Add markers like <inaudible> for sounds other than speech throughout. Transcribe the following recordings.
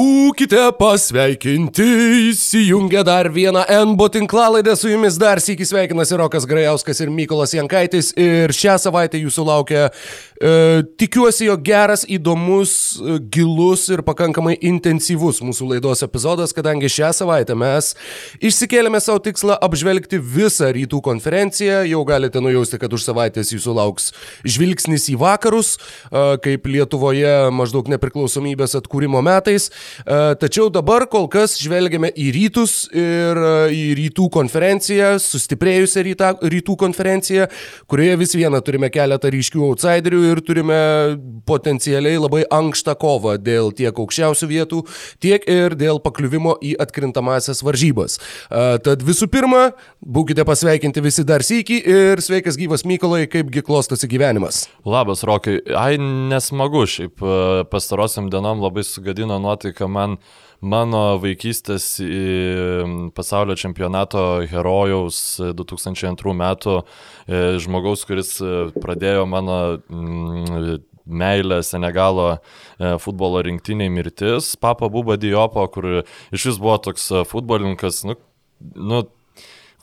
Būkite pasveikinti, įsijungia dar vieną NBO tinklalaidę, su jumis dar sėki sveikinasi Rokas Grajauskas ir Mykolas Jankaitis. Ir šią savaitę jūsų laukia, e, tikiuosi, jo geras, įdomus, e, gilus ir pakankamai intensyvus mūsų laidos epizodas, kadangi šią savaitę mes išsikėlėme savo tikslą apžvelgti visą rytų konferenciją, jau galite nujausti, kad už savaitės jūsų lauks žvilgsnis į vakarus, e, kaip Lietuvoje maždaug nepriklausomybės atkūrimo metais. E, tačiau dabar kol kas žvelgiame į rytus ir e, į rytų konferenciją, sustiprėjusią rytą, rytų konferenciją, kurioje vis viena turime keletą ryškių outsiderių ir turime potencialiai labai ankštą kovą dėl tiek aukščiausių vietų, tiek ir dėl pakliuvimo į atkrintamasias varžybas. E, tad visų pirma, būkite pasveikinti visi dar sėki ir sveikas gyvas Mykolai, kaipgi klostosi gyvenimas. Labas, Rokai. Ai, nesmagu, šiaip pastarosiam dienom labai sugadino nuotaiką nuotaika man mano vaikystės pasaulio čempionato herojaus 2002 metų e, žmogaus, kuris e, pradėjo mano meilę Senegalo e, futbolo rinktiniai mirtis, Papa Buba Diopo, kur iš vis buvo toks futbolininkas, nu, nu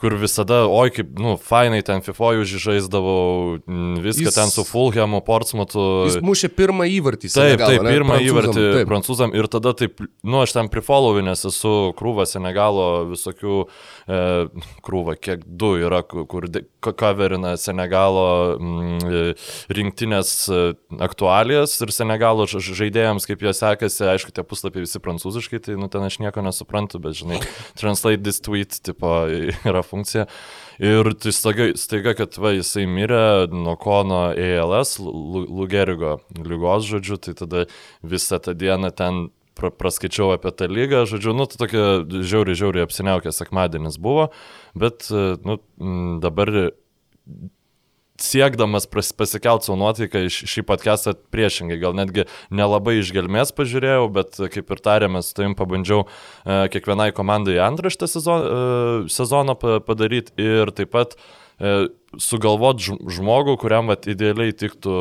kur visada, oi kaip, nu, fainai ten FIFA žaisdavau, viską jis, ten su Fulhamu, Portsmutu. Jis mušė pirmą įvartį. Taip, Senegalo, taip, pirmą įvartį taip. prancūzam ir tada taip, nu, aš ten prifollowinęs esu krūvą Senegalo visokių, e, krūvą, kiek du yra, kur coverina Senegalo m, e, rinktinės e, aktualijas ir Senegalo žaidėjams, kaip jie sekasi, aišku, tie puslapiai visi prancūziškai, tai, nu, ten aš nieko nesuprantu, bet, žinai, <laughs> translate this tweet, tipo, <laughs> yra funkcija. Ir tai staiga, staiga kad va, jisai mirė nuo kono ALS, Lugerigo lygos, žodžiu, tai tada visą tą dieną ten pra, praskaičiau apie tą lygą, žodžiu, nu, tai tokia žiauriai, žiauriai apsiniaukęs sekmadienis buvo, bet, nu, dabar siekdamas pasikelt savo nuotaiką iš šį podcastą priešingai, gal netgi nelabai iš gelmės pažiūrėjau, bet kaip ir tarėmės, tai jums pabandžiau e, kiekvienai komandai antraštę sezono, e, sezono padaryti ir taip pat e, sugalvot žmogų, kuriam vat, idealiai tiktų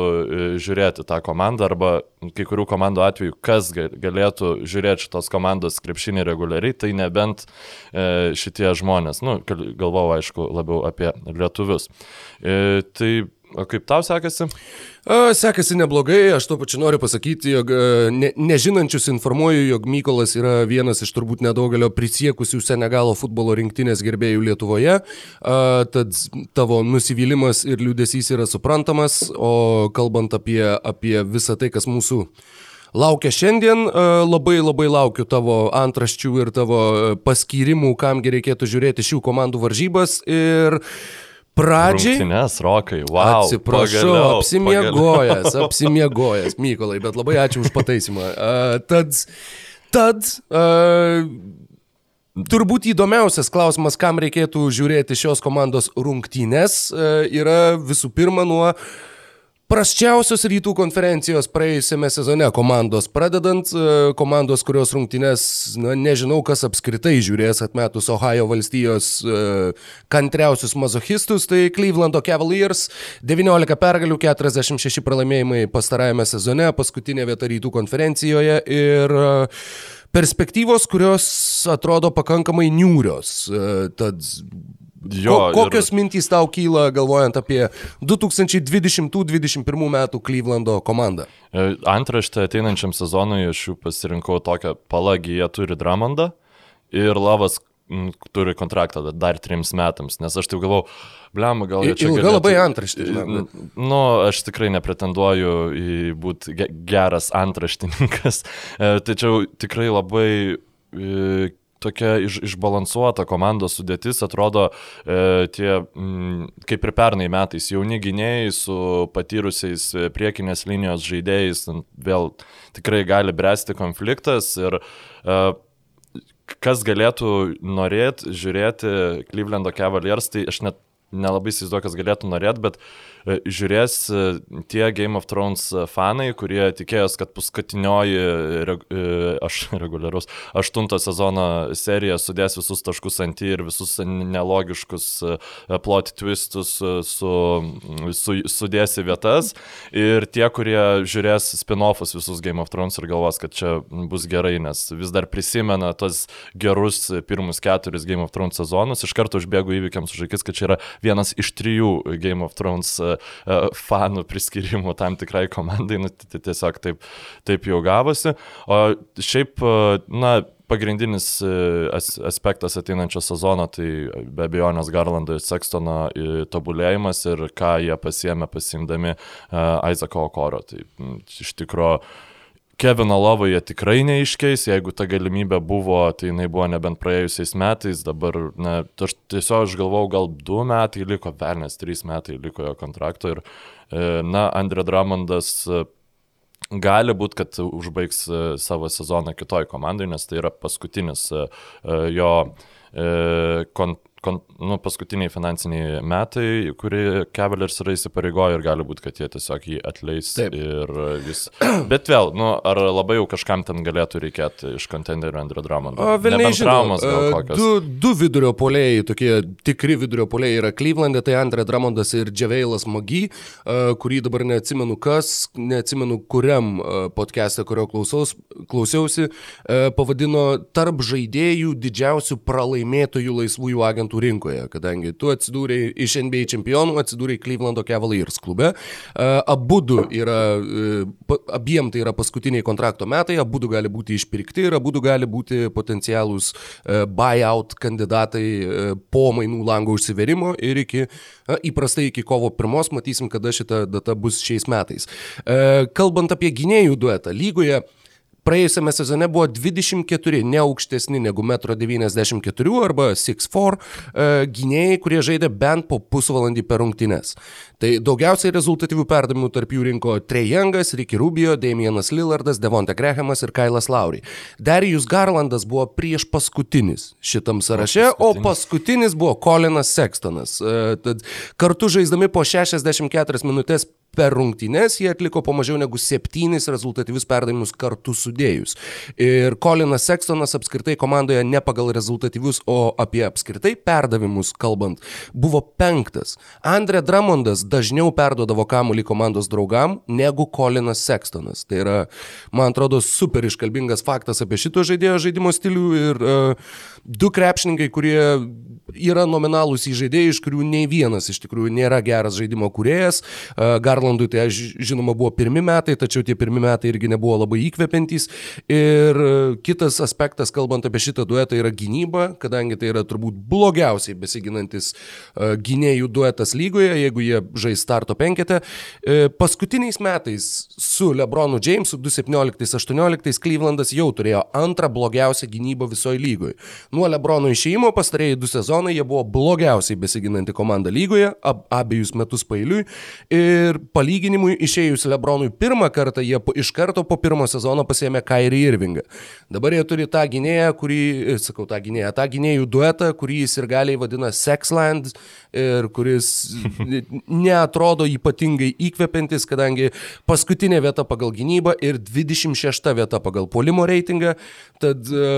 žiūrėti tą komandą arba kai kurių komandų atveju, kas galėtų žiūrėti šitos komandos krepšinį reguliariai, tai nebent e, šitie žmonės. Nu, galvau, aišku, labiau apie lietuvius. E, tai O kaip tau sekasi? Sekasi neblogai, aš tuo pačiu noriu pasakyti, jog ne, nežinančius informuoju, jog Mykolas yra vienas iš turbūt nedaugelio prisiekusių Senegalo futbolo rinktinės gerbėjų Lietuvoje, tad tavo nusivylimas ir liūdėsys yra suprantamas, o kalbant apie, apie visą tai, kas mūsų laukia šiandien. Labai labai laukiu tavo antraščių ir tavo paskyrimų, kamgi reikėtų žiūrėti šių komandų varžybas. Ir Pradžiai. Rungtynės, rokai, wow. Atsiprašau, pagaliau, apsimiegojęs, pagaliau. <laughs> apsimiegojęs, Mykolai, bet labai ačiū už pataisymą. Uh, tad, tad uh, Turbūt įdomiausias klausimas, kam reikėtų žiūrėti šios komandos rungtynės, yra visų pirma nuo uh, Prasčiausios rytų konferencijos praėjusiame sezone komandos, pradedant e, komandos, kurios rungtynės, na, nežinau, kas apskritai žiūrės atmetus Ohio valstijos uh, kantriausius mazochistus, tai Clevelando Cavaliers 19 pergalių, 46 pralaimėjimai pastarajame sezone, paskutinė vieta rytų konferencijoje ir uh, perspektyvos, kurios atrodo pakankamai niūrios. Tad Jo, Ko, kokios ir... mintys tau kyla galvojant apie 2020-2021 metų Clevelando komandą? E, antraštę ateinančiam sezonui aš jų pasirinkau tokią palagį, jie turi Dramondą ir Lavas turi kontraktą dar trims metams, nes aš taip galvau, blem, gal jie čia... Ilga galėtų... labai antraštė. Nu, aš tikrai nepretenduoju į būti geras antraštininkas, e, tačiau tikrai labai e, tokia iš, išbalansuota komandos sudėtis, atrodo e, tie, m, mm, kaip ir pernai metais, jauni gynėjai su patyrusiais priekinės linijos žaidėjais, vėl tikrai gali bręsti konfliktas ir e, kas galėtų norėti žiūrėti Clevelando Cavaliers, tai aš net nelabai įsivaizduoju, kas galėtų norėti, bet žiūrės e, tie Game of Thrones fanai, kurie tikėjos, kad paskutinioji, aš <laughs> reguliarus, aštunto sezono serija sudės visus taškus ant į ir visus nelogiškus plot twistus su, su, sudės į vietas. Ir tie, kurie žiūrės spin-offus visus Game of Thrones ir galvos, kad čia bus gerai, nes vis dar prisimena tos gerus pirmus keturis Game of Thrones sezonus, iš karto užbėgu įvykiams už akis, kad čia yra vienas iš trijų Game of Thrones e, e, fanų priskirimų tam tikrai komandai, nu, tiesiog taip, taip jau gavosi. O šiaip, e, na, pagrindinis aspektas ateinančio sezono, tai be abejonės Garlando ir Sextono tobulėjimas ir ką jie pasiemė pasimdami Isaaco Okoro. Tai iš tikrųjų Kevino Lovą jie tikrai neiškeis, jeigu ta galimybė buvo, tai jinai buvo nebent praėjusiais metais, dabar, na, aš tiesiog aš galvau, gal du metai liko, velnės, trys metai liko jo kontrakto ir, e, na, Andrė Dramondas e, gali būti, kad užbaigs e, savo sezoną kitoj komandai, nes tai yra paskutinis jo kont kon, nu, paskutiniai finansiniai metai, kurį Cavaliers yra įsipareigoję ir gali būti, kad jie tiesiog jį atleis Taip. ir vis. <clears throat> Bet vėl, nu, ar labai jau kažkam ten galėtų reikėti iš kontenderio Andrew Drummond? O vėl nežinau. Du, du vidurio polėjai, tokie tikri vidurio polėjai yra Cleveland'e, tai Andrew Drummondas ir Džaveilas Magi, kurį dabar neatsimenu kas, neatsimenu kuriam podcast'e, kurio klausaus, klausiausi, pavadino tarp žaidėjų didžiausių pralaimėtojų laisvųjų agentų talentų rinkoje, kadangi tu atsidūrėjai iš NBA čempionų, atsidūrėjai Clevelando Cavaliers klube. Abu du yra, e, abiem tai yra paskutiniai kontrakto metai, abu du gali būti išpirkti ir abu du gali būti potencialūs e, buyout kandidatai e, po mainų lango užsiverimo ir iki, įprastai iki kovo pirmos, matysim, kada šita data bus šiais metais. Kalbant apie gynėjų duetą, lygoje Praėjusiame sezone buvo 24, ne aukštesni negu 1,94 m arba 6'4 e, gynėjai, kurie žaidė bent po pusvalandį per rungtynes. Tai daugiausiai rezultatyvių perdavimų tarp jų rinko Trejangas, Ricky Rubio, Damienas Lillardas, Devonte Grehamas ir Kailas Lauri. Darius Garlandas buvo prieš paskutinis šitam sąraše, o paskutinis, o paskutinis buvo Colinas Sextonas. E, tad kartu žaisdami po 64 minutės per rungtynes jie atliko po mažiau negu septynis rezultatyvius perdavimus kartu sudėjus. Ir Kolinas Sextonas apskritai komandoje ne pagal rezultatyvius, o apie apskritai perdavimus kalbant, buvo penktas. Andre Dramondas dažniau perduodavo kamuolį komandos draugam negu Kolinas Sextonas. Tai yra, man atrodo, super iškalbingas faktas apie šito žaidėjo žaidimo stilių ir uh, du krepšininkai, kurie yra nominalūs į žaidėjai, iš kurių nei vienas iš tikrųjų nėra geras žaidimo kuriejas. Garlandui tai žinoma buvo pirmi metai, tačiau tie pirmi metai irgi nebuvo labai įkvepiantys. Ir kitas aspektas, kalbant apie šitą duetą, yra gynyba, kadangi tai yra turbūt blogiausiai besiginantis gynėjų duetas lygoje, jeigu jie žais starto penketę. E, paskutiniais metais su Lebronu Jamesu 2017-2018 Clevelandas jau turėjo antrą blogiausią gynybą visoje lygoje. Nuo Lebrono išėjimo pastarėjai du sezonai sezonai jie buvo blogiausiai besiginanti komanda lygoje, ab, abiejus metus pailiui. Ir palyginimui išėjus Lebronui pirmą kartą, jie iš karto po pirmo sezono pasėmė Kairį Irvingą. Dabar jie turi tą gynėją, kurį, sakau, tą gynėją, tą gynėjų duetą, kurį jis ir galiai vadina Sexland ir kuris neatrodo ypatingai įkvepiantis, kadangi paskutinė vieta pagal gynybą ir 26 vieta pagal polimo reitingą. Tad e,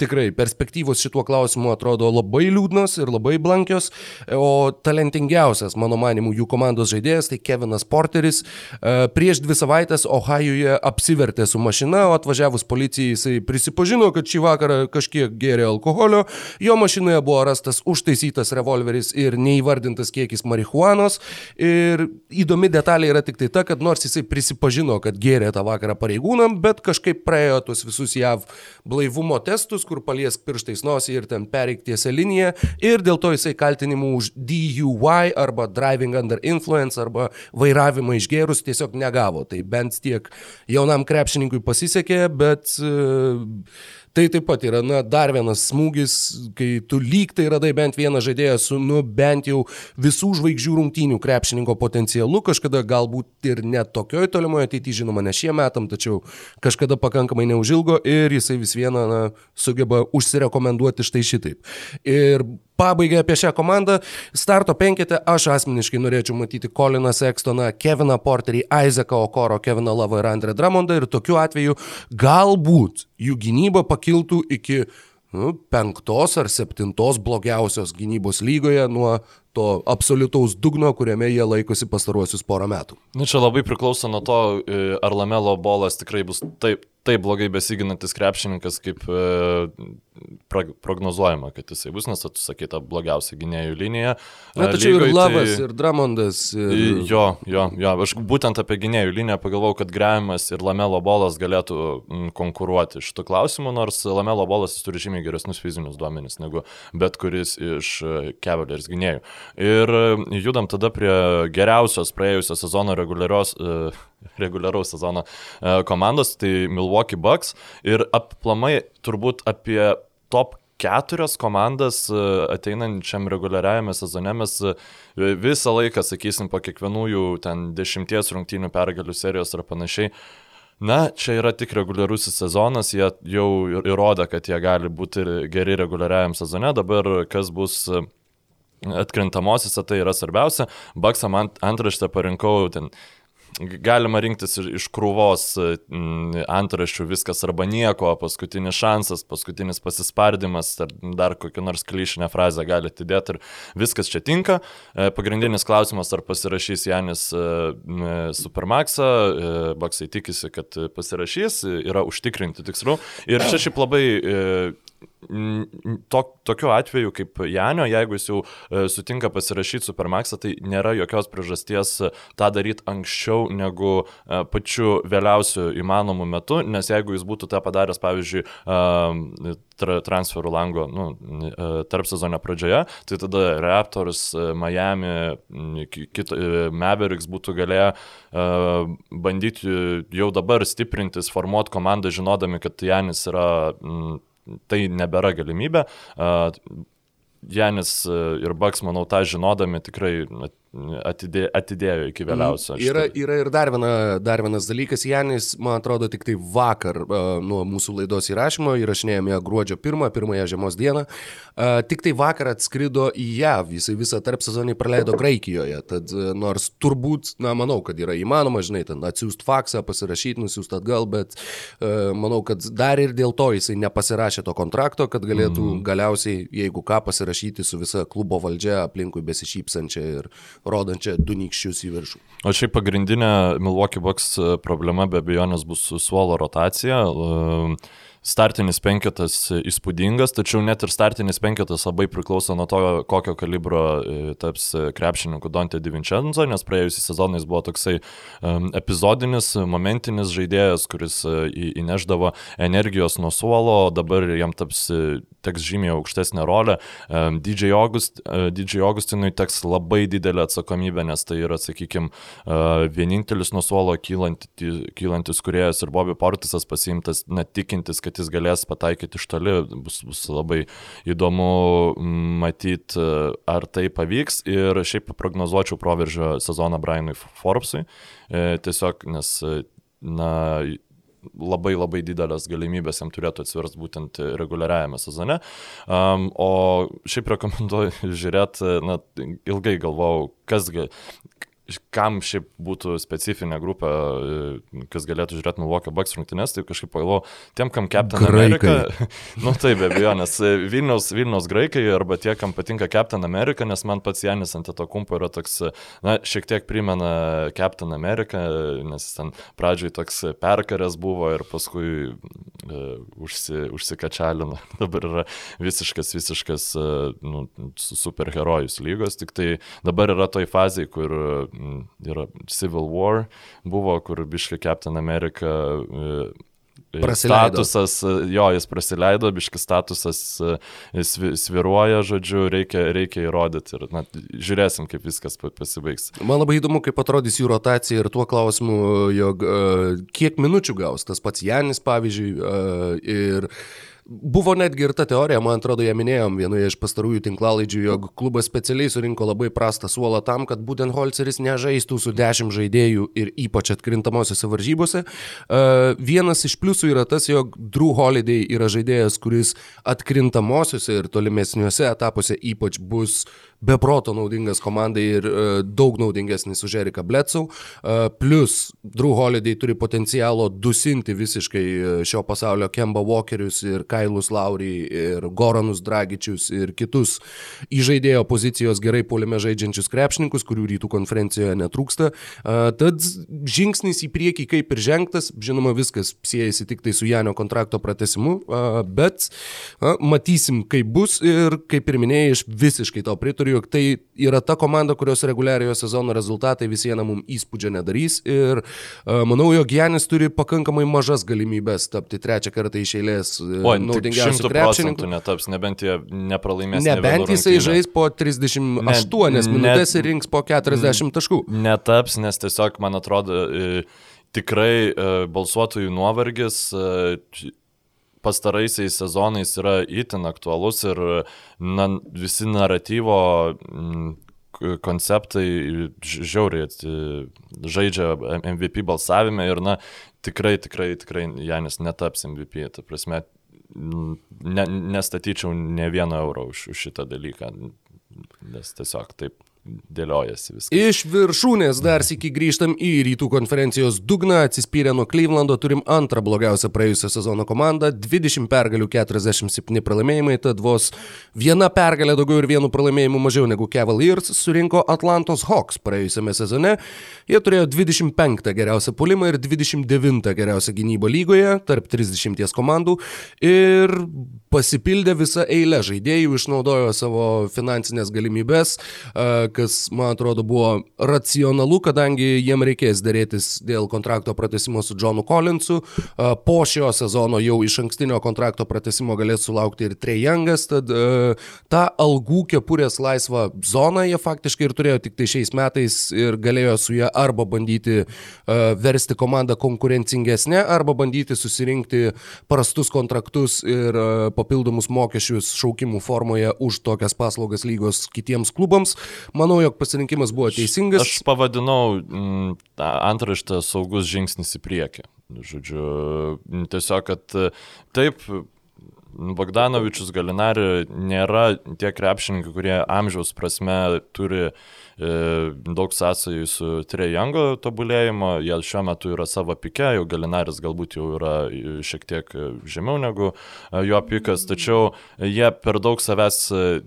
tikrai perspektyvos šituo klausimu atrodo labai liūdnos liūdnos ir labai blankios, o talentingiausias, mano manimu, jų komandos žaidėjas tai Kevinas Porteris. E, prieš dvi savaitės Ohajuje apsivertė su mašina, o atvažiavus policijai jisai prisipažino, kad šį vakarą kažkiek gėrė alkoholio, jo mašinoje buvo rastas užtaisytas revolveris ir neįvardintas kiekis marihuanos. Ir įdomi detalė yra tik tai ta, kad nors jisai prisipažino, kad gėrė tą vakarą pareigūnam, bet kažkaip praėjo tuos visus JAV blaivumo testus, kur paliesk pirštais nosį ir ten pereik tiesią liniją ir dėl to jisai kaltinimų už DUI arba driving under influence arba vairavimą išgėrus tiesiog negavo. Tai bent tiek jaunam krepšininkui pasisekė, bet uh, Tai taip pat yra, na, dar vienas smūgis, kai tu lyg tai radai bent vieną žaidėją su, nu, bent jau visų žvaigždžių rungtynių krepšininko potencialu, kažkada galbūt ir net tokioje tolimoje ateityje, žinoma, ne šie metam, tačiau kažkada pakankamai neužilgo ir jisai vis vieną, na, sugeba užsirekomenduoti štai šitaip. Ir pabaigai apie šią komandą. Starto penkete aš asmeniškai norėčiau matyti Koliną Sekstoną, Keviną Porterį, Isaacą Okoro, Keviną Lavą ir Andrę Dramondą ir tokiu atveju galbūt jų gynyba pakiltų iki nu, penktos ar septintos blogiausios gynybos lygoje nuo to absoliutaus dugno, kuriame jie laikosi pastaruosius porą metų. Na nu, čia labai priklauso nuo to, e, ar Lamelo bolas tikrai bus taip, taip blogai besiginantis krepšininkas, kaip e, prognozuojama, kad jisai bus, nes tą blogiausią gynėjų liniją. Na, tačiau lygoj, ir Lavas, tai... ir Dramondas. Ir... Jo, jo, jo, aš būtent apie gynėjų liniją pagalvojau, kad Grevimas ir Lamelo bolas galėtų konkuruoti šitų klausimų, nors Lamelo bolas turi žymiai geresnius fizinius duomenis negu bet kuris iš Cavaliers gynėjų. Ir judam tada prie geriausios praėjusio sezono reguliarios, reguliaraus sezono komandos, tai Milwaukee Bucks. Ir aplamai turbūt apie top keturias komandas e, ateinančiam reguliariajame sezone mes e, visą laiką, sakysim, po kiekvienų jų ten dešimties rungtynių pergalių serijos ar panašiai. Na, čia yra tik reguliarusis sezonas, jie jau įrodė, kad jie gali būti geri reguliariajam sezone, dabar kas bus e, atkrintamosiose, tai yra svarbiausia. Baksam ant, antraštę parinkau ten galima rinktis iš krūvos antraščių viskas arba nieko, paskutinis šansas, paskutinis pasispardimas, ar dar kokią nors klišinę frazę galite įdėti ir viskas čia tinka. E, pagrindinis klausimas, ar pasirašys Janis e, Supermaxą, e, Baksai tikisi, kad pasirašys, yra užtikrinti tiksliau. Ir čia šiaip labai to, tokiu atveju kaip Janio, jeigu jis jau e, sutinka pasirašyti Supermaxą, tai nėra jokios priežasties e, tą daryti anksčiau negu e, pačiu vėliausiu įmanomu metu, nes jeigu jis būtų tą padaręs, pavyzdžiui, tra, transferų lango nu, tarp sezono pradžioje, tai tada Raptors, Miami, kit, Mavericks būtų galėję bandyti jau dabar stiprintis, formuoti komandą, žinodami, kad Janis yra tai nebėra galimybė. Janis ir Baks, manau, tą žinodami tikrai atidė, atidėjo iki vėliausio. Mm, yra, yra ir dar, viena, dar vienas dalykas, Janis, man atrodo, tik tai vakar uh, nuo mūsų laidos įrašymo, įrašinėjome gruodžio 1, pirmąją žiemos dieną, uh, tik tai vakar atskrido į JAV, jisai visą tarp sezonį praleido Graikijoje, tad uh, nors turbūt, na, manau, kad yra įmanoma, žinai, ten atsiųst faksą, pasirašyti, nusiųst atgal, bet uh, manau, kad dar ir dėl to jisai nepasirašė to kontrakto, kad galėtų mm. galiausiai, jeigu ką, pasirašyti su visa klubo valdžia aplinkui besišypsančia ir rodančią du nykščius į viršų. O šiaip pagrindinė Milwaukee Bucks problema be abejonės bus suolo rotacija. Startinis penketas įspūdingas, tačiau net ir startinis penketas labai priklauso nuo to, kokio kalibro e, taps krepšininkų Dante Divincenzo, nes praėjusiais sezonais buvo toksai epizodinis, momentinis žaidėjas, kuris uh, įneždavo energijos nuo suolo, o dabar jam taps teks žymiai aukštesnė rolė. DJ, August, DJ Augustinui teks labai didelė atsakomybė, nes tai yra, sakykime, vienintelis nuo suolo kylantis, kylantis kuriejas ir Bobby Portisas pasiimtas, net tikintis, kad jis galės pataikyti iš toli, bus, bus labai įdomu matyti, ar tai pavyks ir šiaip prognozuočiau proveržio sezoną Brianui Forbesui, e, tiesiog nes, na, labai labai didelės galimybės jam turėtų atsiversti būtent reguliariajame sezone. Um, o šiaip rekomenduoju žiūrėti, na, ilgai galvojau, kas, kam šiaip būtų specifinė grupė, e, kas galėtų žiūrėti Milwaukee Bucks rungtynės, tai kažkaip pagalvojau, tiem, kam Captain graikai. America, <laughs> nu taip, be abejo, nes e, Vilniaus, Vilniaus graikai arba tie, kam patinka Captain America, nes man pats Janis ant to kumpo yra toks, na, šiek tiek primena Captain America, nes ten pradžioj toks perkarės buvo ir paskui uh, užsi, užsikačialino. <laughs> Dabar yra visiškas, visiškas uh, nu, superherojus lygos, tik tai dabar yra toj fazai, kur yra Civil War, buvo, kur biškai Captain America e, e, Praleido. Statusas, e, jo, jis praleido, biškis statusas sviruoja, žodžiu, reikia, reikia įrodyti ir na, žiūrėsim, kaip viskas pasibaigs. Man labai įdomu, kaip atrodys jų rotacija ir tuo klausimu, jog kiek minučių gaus tas pats Janis, pavyzdžiui, ir Buvo netgi ir ta teorija, man atrodo, ją minėjom vienoje iš pastarųjų tinklalaidžių, jog klubas specialiai surinko labai prastą suolą tam, kad būtent Holceris nežaistų su dešimt žaidėjų ir ypač atkrintamosiose varžybose. Uh, vienas iš pliusų yra tas, jog Drew Holiday yra žaidėjas, kuris atkrintamosiose ir tolimesniuose etapuose ypač bus beproto naudingas komandai ir uh, daug naudingesnis už Eriką Bletsau. Uh, plus, Drew Holiday turi potencialo dusinti visiškai šio pasaulio Kemba Walkerius ir Kailus Laurį ir Goranus Dragičius ir kitus įžaidėjo pozicijos gerai polime žaidžiančius krepšininkus, kurių rytų konferencijoje netrūksta. Tad žingsnis į priekį kaip ir žengtas, žinoma, viskas siejasi tik tai su Janio kontrakto pratesimu, bet matysim, kaip bus ir kaip ir minėjai, aš visiškai tau pritariu požiūriu, jog tai yra ta komanda, kurios reguliariojo sezono rezultatai vis viena mums įspūdžio nedarys ir uh, manau, jog Janis turi pakankamai mažas galimybės tapti trečią kartą iš eilės uh, naudingiausių krepšininkų. netaps, nebent jie nepralaimės. Nebent jisai žais po 38 ne, minutės ne, ir rinks po 40 taškų. Netaps, nes tiesiog, man atrodo, tikrai balsuotojų nuovargis pastaraisiais sezonais yra itin aktualus ir na, visi naratyvo mm, konceptai žiauriai žaidžia MVP balsavime ir na, tikrai, tikrai, tikrai Janis netaps MVP. Ta prasme, ne, nestatyčiau ne vieno euro už, už šitą dalyką, nes tiesiog taip dėliojasi viskas. Iš viršūnės dar sėki grįžtam į rytų konferencijos dugną, atsispyrę nuo Clevelando turim antrą blogiausią praėjusio sezono komandą, 20 pergalių, 47 pralaimėjimai, tad vos viena pergalė daugiau ir vienu pralaimėjimu mažiau negu Cavaliers surinko Atlantos Hawks praėjusiame sezone. Jie turėjo 25 geriausią pulimą ir 29 geriausią gynybą lygoje tarp 30 komandų ir pasipildė visą eilę žaidėjų, išnaudojo savo finansinės galimybės, kas, man atrodo, buvo racionalu, kadangi jiem reikės dėrėtis dėl kontrakto pratesimo su Johnu Collinsu. Po šio sezono jau iš ankstinio kontrakto pratesimo galės sulaukti ir Trejangas, tad tą algų kepurės laisvą zoną jie faktiškai ir turėjo tik tai šiais metais ir galėjo su ją arba bandyti versti komandą konkurencingesnė, arba bandyti susirinkti prastus kontraktus ir papildomus mokesčius šaukimų formoje už tokias paslaugas lygos kitiems klubams. Manau, jog pasirinkimas buvo teisingas. Aš pavadinau mm, antraštę saugus žingsnis į priekį. Žodžiu, tiesiog, kad taip, Bogdanovičius Galinari nėra tie krepšininkai, kurie amžiaus prasme turi uh, daug sąsajų su Trejango tobulėjimo, jie šiuo metu yra savo pike, jau Galinaris galbūt jau yra šiek tiek žemiau negu e, jo pikas, tačiau jie per daug savęs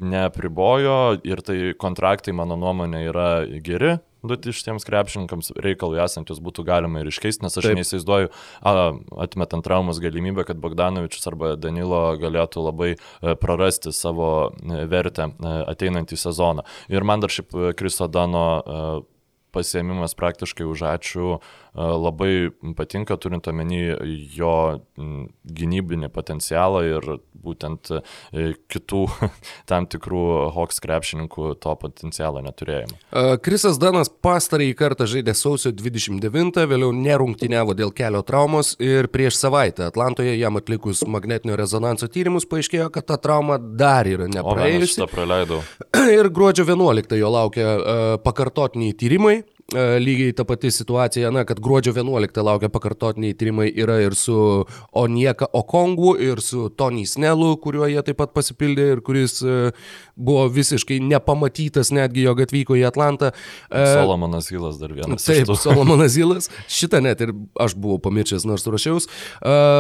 neapribojo ir tai kontraktai, mano nuomonė, yra geri, duoti šitiems krepšininkams reikalui esant, jos būtų galima ir iškeisti, nes aš Taip. neįsivaizduoju, atmetant traumas galimybę, kad Bogdanovičius arba Danilo galėtų labai e, prarasti savo e, vertę e, ateinantį sezoną. Ir man dar šiaip Kristo Dano pasiemimas praktiškai už ačiū labai patinka, turint omeny jo gynybinį potencialą ir būtent kitų <laughs> tam tikrų Hawks krepšininkų to potencialo neturėjimą. Krisas Danas pastarąjį kartą žaidė sausio 29, vėliau nerungtyniavo dėl kelio traumos ir prieš savaitę Atlantoje jam atlikus magnetinio rezonanso tyrimus paaiškėjo, kad ta trauma dar yra nepraėjusi. O, aš tą praleidau. <clears throat> Ir gruodžio 11 jo laukia pakartotiniai tyrimai. E, lygiai ta pati situacija, na, kad gruodžio 11 laukia pakartotiniai tyrimai yra ir su Onieka Okongu, ir su Tony Snellu, kuriuo jie taip pat pasipildė ir kuris e, buvo visiškai nepamatytas netgi, jog atvyko į Atlantą. E, Solomonas Hilas dar vienas. Taip, Solomonas Hilas. Šitą net ir aš buvau pamiršęs, nors ruošiaus.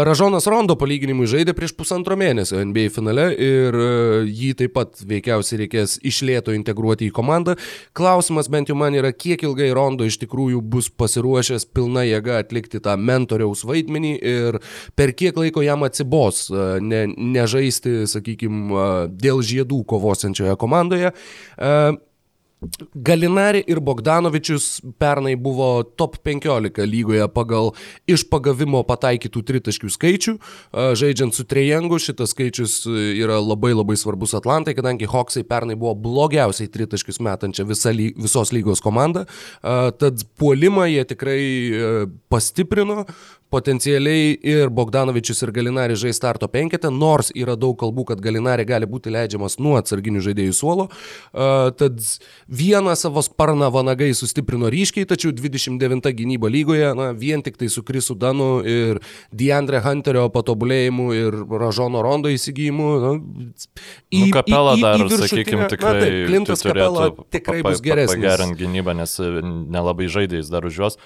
Ražonas Rondo palyginimui žaidė prieš pusantro mėnesio NBA finale ir jį taip pat veikiausiai reikės išlėto integruoti į komandą. Klausimas bent jau man yra, kiek ilgai Rondo Rondo iš tikrųjų bus pasiruošęs pilna jėga atlikti tą mentoriaus vaidmenį ir per kiek laiko jam atsibos ne, nežaisti, sakykime, dėl žiedų kovosiančioje komandoje. Galinari ir Bogdanovičius pernai buvo top 15 lygoje pagal iš pagavimo pataikytų tritaškių skaičių. Žaidžiant su Trejengu, šitas skaičius yra labai labai svarbus Atlantai, kadangi Hawksai pernai buvo blogiausiai tritaškius metančia visa, visos lygos komanda. Tad puolimą jie tikrai pastiprino, potencialiai ir Bogdanovičius ir Galinari žais starto penketę, nors yra daug kalbų, kad Galinari gali būti leidžiamas nuo atsarginių žaidėjų suolo. Uh, tad vieną savo sparną vanagai sustiprino ryškiai, tačiau 29 gynyba lygoje, na, vien tik tai su Krisu Danu ir Deandre Hunterio patobulėjimu ir Ražono Rondo įsigijimu. Na, į, nu, kapelą į, į, dar, sakykime, tikrai. Na, taip, Klintas Kapela tikrai bus geresnis. Gerint gynybą, nes nelabai žaidėjais dar už juos.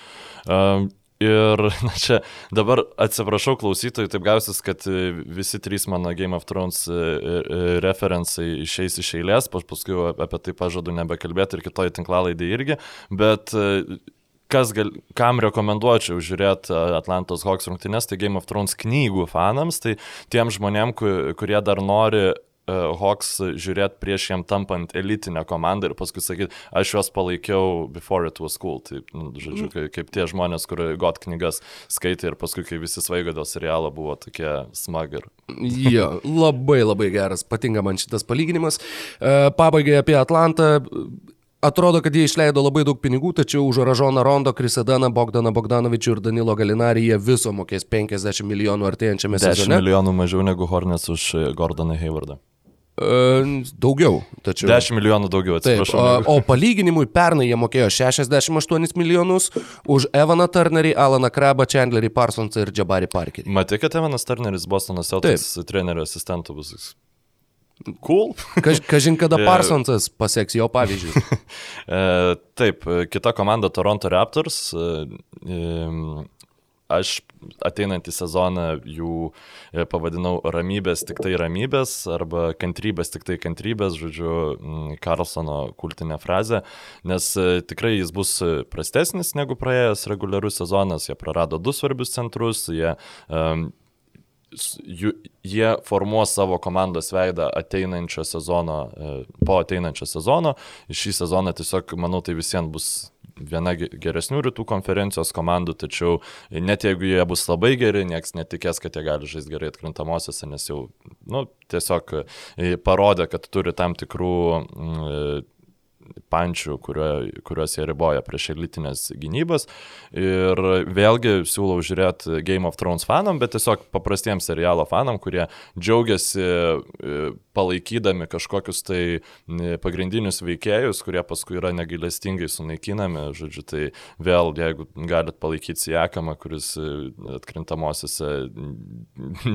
Uh, Ir <laughs> na, čia dabar atsiprašau klausytojų, taip gausis, kad e, visi trys mano Game of Thrones e, e, referencai išeis iš eilės, paskui apie tai pažadu nebekalbėti ir kitoj tinklalaidai irgi, bet kas gal, kam rekomenduočiau žiūrėti Atlantos Hawks rungtynės, tai Game of Thrones knygų fanams, tai tiem žmonėm, kurie dar nori Hawks žiūrėti prieš jam tampant elitinę komandą ir paskui sakyti, aš juos palaikiau before it was cool. Tai, nu, žodžiu, kaip, kaip tie žmonės, kur got knygas skaitė ir paskui, kai visi svaigo dėl serialo, buvo tokie smagar. Jo, labai labai geras, patinka man šitas palyginimas. E, pabaigai apie Atlantą. Atrodo, kad jie išleido labai daug pinigų, tačiau už Ražoną Rondo, Krisedaną, Bogdaną Bogdanovičių ir Danilo Galinarį jie viso mokės 50 milijonų artėjančiame sezone. 10 milijonų mažiau negu Hornets už Gordoną Haywardą. Daugiau. Tačiau... 10 milijonų daugiau, atsiprašau. Taip, o, o palyginimui pernai jie mokėjo 68 milijonus už Evaną Turnerį, Alaną Krabą, Chandlerį Parsonsą ir Jabari Parkerį. Matai, kad Evanas Turneris Bostono Celtics trenerio asistentų bus. Cool. <laughs> Kaž, kažin kada <laughs> Parsonsas paseks jo pavyzdžius. <laughs> E, taip, kita komanda Toronto Raptors. E, aš ateinantį sezoną jų e, pavadinau ramybės tik tai ramybės arba kantrybės tik tai kantrybės, žodžiu, Karlsono kultinė frazė, nes e, tikrai jis bus prastesnis negu praėjęs reguliarus sezonas, jie prarado du svarbius centrus, jie um, jie formuos savo komandos veidą ateinančio sezono, e, po ateinančio sezono. Šį sezoną tiesiog, manau, tai visiems bus viena geresnių rytų konferencijos komandų, tačiau net jeigu jie bus labai geri, niekas netikės, kad jie gali žaisti gerai atkrintamosiose, nes jau nu, tiesiog e, parodė, kad turi tam tikrų mm, pančių, kurio, kuriuos jie riboja prieš elitinės gynybas. Ir vėlgi siūlau žiūrėti Game of Thrones fanam, bet tiesiog paprastiems serialo fanam, kurie džiaugiasi e, palaikydami kažkokius tai pagrindinius veikėjus, kurie paskui yra negailestingai sunaikinami. Žodžiu, tai vėl, jeigu galit palaikyti Siekamą, kuris e, atkrintamosiose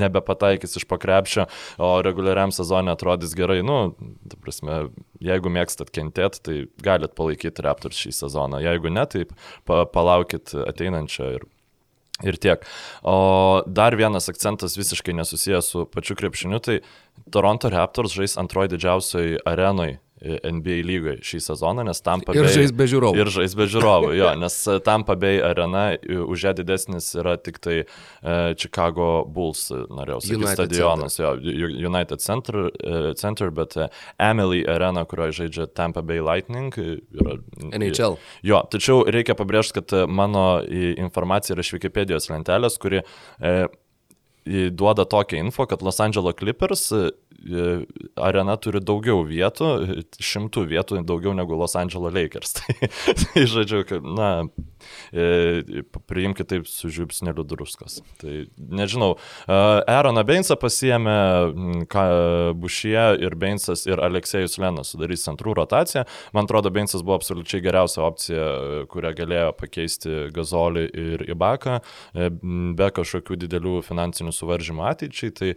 nebepataikys iš pakrepšio, o reguliariam sezonė atrodys gerai, nu, ta prasme, jeigu mėgstat kentėti, tai galit palaikyti Raptors šį sezoną. Jeigu ne, tai pa, palaukit ateinančio ir Ir tiek. O dar vienas akcentas visiškai nesusijęs su pačiu krepšiniu, tai Toronto Raptors žais antroji didžiausiai arenui NBA lygai šį sezoną, nes tam pabėg... Ir žais be žiūrovų. Ir žais be žiūrovų, jo, <laughs> nes tam pabėg arena už ją didesnis yra tik tai uh, Chicago Bulls, norėjau sakyti, stadionas, Center. jo, United Center, uh, Center bet uh, Emily arena, kurioje žaidžia Tampa Bay Lightning. Yra, NHL. Jo, tačiau reikia pabrėžti, kad mano informacija yra iš Wikipedijos lentelės, kuri uh, duoda tokią info, kad Los Angeles Clippers E, arena turi daugiau vietų, šimtų vietų daugiau negu Los Angeles Lakers. <laughs> tai, tai žodžiu, kad, na, e, priimkite taip su žiupsneliu druskos. Tai nežinau, Aaroną Beinsą pasiemė Bušie ir Beinsas ir Aleksėjus Lenas sudarys centrų rotaciją. Man atrodo, Beinsas buvo absoliučiai geriausia opcija, kurią galėjo pakeisti Gazolį ir Ibaką e, be kažkokių didelių finansinių suvaržymų ateičiai. Tai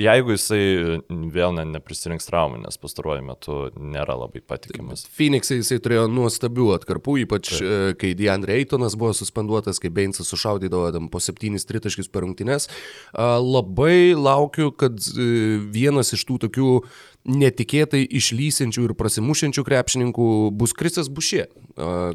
jeigu jisai vėl ne, neprisirinks traumų, nes pastaruoju metu nėra labai patikimas. Phoenix'ai jisai turėjo nuostabių atkarpų, ypač Taip. E, kai Deandre Eitonas buvo suspenduotas, kai Beinsas sušaudydavo po septynis tritaškius per rungtynes. Labai laukiu, kad e, vienas iš tų tokių netikėtai išlysinčių ir prasimušiančių krepšininkų bus Krisas Bušė.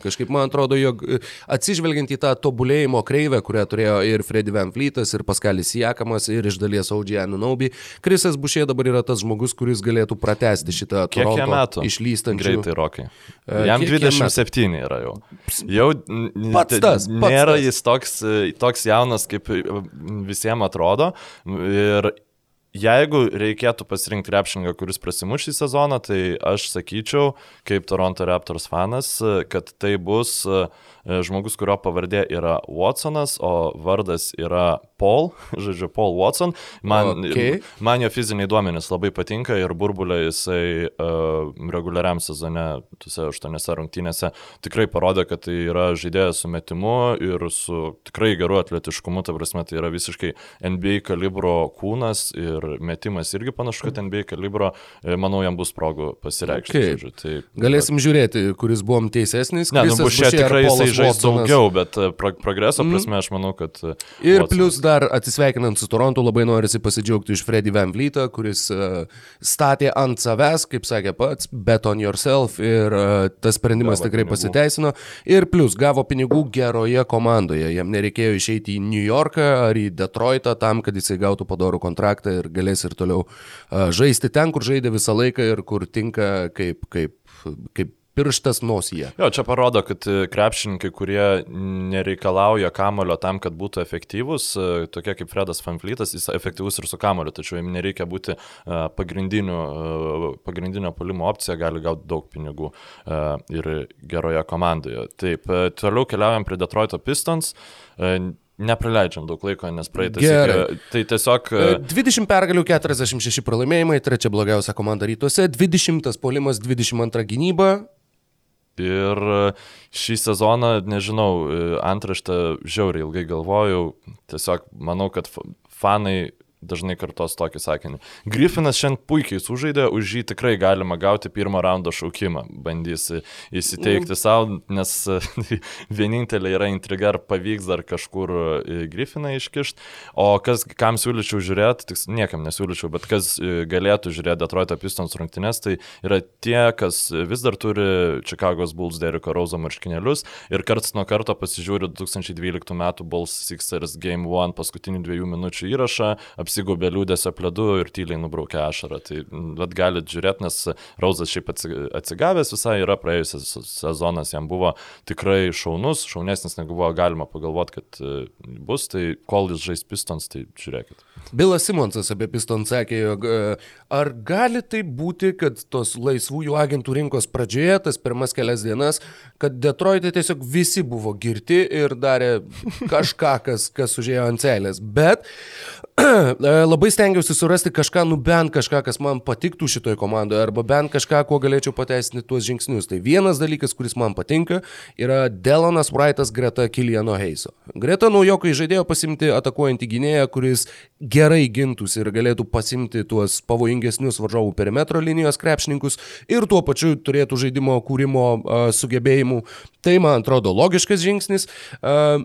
Kažkaip man atrodo, jog e, atsižvelgiant į tą tobulėjimo kreivę, kurią turėjo ir Freddy Van Fleetas, ir Paskalis Jakamas, ir iš dalies Audžiai Anunobi, Krisas Bušė dabar yra tas žmogus, kuris galėtų pratesti šitą Kiek metų išlystančių. Greitai, Rokai. E, Jam 27 yra jau. Jau pats tas. Pats nėra tas. jis toks, toks jaunas, kaip visiems atrodo. Ir Jeigu reikėtų pasirinkti krepšininką, kuris prasimuš šį sezoną, tai aš sakyčiau, kaip Toronto Raptors fanas, kad tai bus uh, žmogus, kurio pavardė yra Watsonas, o vardas yra Paul, <laughs> žodžiu, Paul Watson. Man, okay. man jo fiziniai duomenys labai patinka ir burbulė jisai uh, reguliariam sezone, tuose aštuoniuose rungtynėse, tikrai parodė, kad tai yra žaidėjas su metimu ir su tikrai geru atletiškumu, ta prasme, tai yra visiškai NBA kalibro kūnas ir metimas irgi panašu, kad NBA kalibro, e, manau, jam bus progų pasireikšti. Okay. Žodžiu, tai, Galėsim bet... žiūrėti, kuris buvom teisesnis. Ne, nu, čia tikrai jisai žais daugiau, bet e, pro progreso mhm. prasme mm. aš manau, kad... Ir Watson. plus dar atsisveikinant su Torontu, labai norisi pasidžiaugti iš Freddy Van Vlytą, kuris uh, statė ant savęs, kaip sakė pats, bet on yourself ir uh, tas sprendimas gavo tikrai pinigų. pasiteisino. Ir plus gavo pinigų geroje komandoje. Jam nereikėjo išeiti į New Yorką ar į Detroitą tam, kad jisai gautų padorų kontraktą ir galės ir toliau uh, žaisti ten, kur žaidė visą laiką ir kur tinka kaip, kaip, kaip pirštas nosyje. Jo, čia parodo, kad e, krepšininkai, kurie nereikalauja kamulio tam, kad būtų efektyvus, e, tokie kaip Fredas Fanflytas, jis efektyvus ir su kamuliu, tačiau jam nereikia būti e, pagrindinio polimo opcija, gali gauti daug pinigų ir geroje komandoje. Taip, toliau keliaujam prie Detroito Pistons. Nepraleidžiam daug laiko, nes praeitas. Gerai. Tai tiesiog. 20 pergalių, 46 pralaimėjimai, trečia blogiausia komanda rytuose, 20 polimas, 22 gynyba, Ir šį sezoną, nežinau, antraštę žiauriai ilgai galvojau, tiesiog manau, kad fanai dažnai kartos tokį sakinį. Griffinas šiandien puikiai sužaidė, už jį tikrai galima gauti pirmą raundo šaukimą. Bandys įsiteikti mm. savo, nes <laughs> vienintelė yra intriga, ar pavyks dar kažkur e, Griffiną iškišti. O kas, kam siūlyčiau žiūrėti, tik niekam nesiūlyčiau, bet kas e, galėtų žiūrėti Detroit Pistons rungtynės, tai yra tie, kas vis dar turi Chicago's Bulls Deriko Rauzo marškinėlius ir karts nuo karto pasižiūri 2012 m. Bulls Sixers Game 1 paskutinių dviejų minučių įrašą, apsigobė liūdėsio pledu ir tyliai nubraukė ašarą. Tai bet galit žiūrėti, nes Rauzas šiaip atsigavęs visai yra praėjusias sezonas, jam buvo tikrai šaunus, šaunesnis negu buvo galima pagalvoti, kad e, bus, tai kol jis žais Pistons, tai žiūrėkit. Bilas Simonsas apie Pistons sakė, jog e, ar gali tai būti, kad tos laisvųjų agentų rinkos pradžioje, tas pirmas kelias dienas, kad Detroitė tiesiog visi buvo girti ir darė kažką, kas, kas užėjo ant celės. Bet labai stengiausi surasti kažką, nu bent kažką, kas man patiktų šitoje komandoje, arba bent kažką, kuo galėčiau pateisinti tuos žingsnius. Tai vienas dalykas, kuris man patinka, yra Delonas Wrightas greta Kiliano Heiso. Greta naujokai žaidėjo pasimti atakuojantį gynėją, kuris gerai gintųsi ir galėtų pasimti tuos pavojingesnius varžovų perimetro linijos krepšininkus ir tuo pačiu turėtų žaidimo kūrimo uh, sugebėjimų. Tai man atrodo logiškas žingsnis. Uh,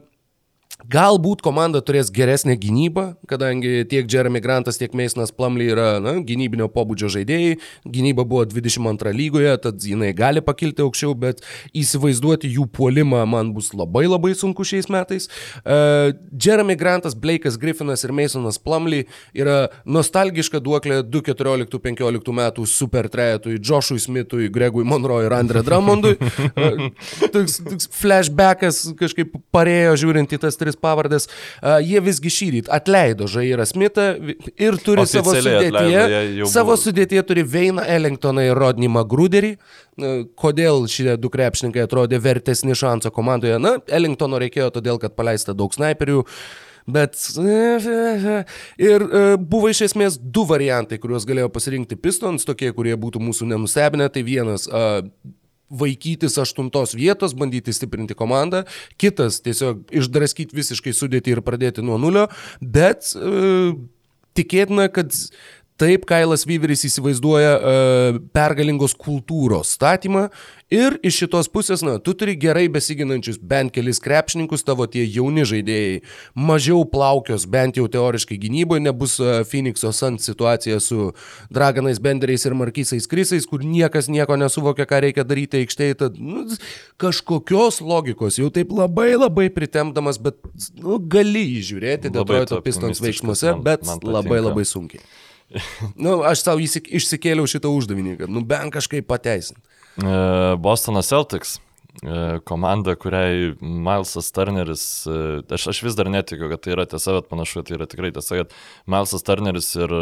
Galbūt komanda turės geresnę gynybą, kadangi tiek Jeremy Grantas, tiek Meisonas Plumley yra na, gynybinio pobūdžio žaidėjai. Gynyba buvo 22 lygoje, tad jinai gali pakilti aukščiau, bet įsivaizduoti jų puolimą man bus labai labai sunku šiais metais. Uh, Jeremy Grantas, Blake'as Griffinas ir Meisonas Plumley yra nostalgiška duoklė 2-14-15 metų super trejetui Joshui Smithui, Gregui Monroe ir Andre Drummondui. Uh, toks, toks flashbackas kažkaip parėjo žiūrint į tas tris pavardės, uh, jie visgi šį rytą atleido Žairą Smithą ir turi savo sudėtyje, atleido, savo sudėtyje turi Veiną Ellingtoną ir Rodney Magruderį. Kodėl šie du krepšininkai atrodė vertesni šanso komandoje? Na, Ellingtono reikėjo todėl, kad paleista daug snaiperių. Bet <laughs> ir buvo iš esmės du variantai, kuriuos galėjo pasirinkti Pistons, tokie, kurie būtų mūsų nenustebinę. Tai vienas vaikytis aštuntos vietos, bandyti stiprinti komandą, kitas tiesiog išdraskyti visiškai sudėti ir pradėti nuo nulio, bet e, tikėtina, kad Taip Kailas Vyveris įsivaizduoja uh, pergalingos kultūros statymą ir iš šitos pusės, na, tu turi gerai besiginančius bent kelis krepšininkus, tavo tie jauni žaidėjai, mažiau plaukios, bent jau teoriškai gynyboje, nebus uh, Phoenix'o Sant situacija su Draganais Benderiais ir Markysais Krisais, kur niekas nieko nesuvokia, ką reikia daryti aikštėje, tad nu, kažkokios logikos, jau taip labai labai pritemdamas, bet nu, gali įžiūrėti Detroito Pistons veiksmuose, bet man, man labai labai sunkiai nu, aš savo išsikėliau šitą uždavinį, kad nu bent kažkaip pateisinti. E, Bostonas Celtics e, komanda, kuriai Milesas Turneris, e, aš, aš vis dar netikiu, kad tai yra tiesa, bet panašu, kad tai yra tikrai tiesa, kad Milesas Turneris ir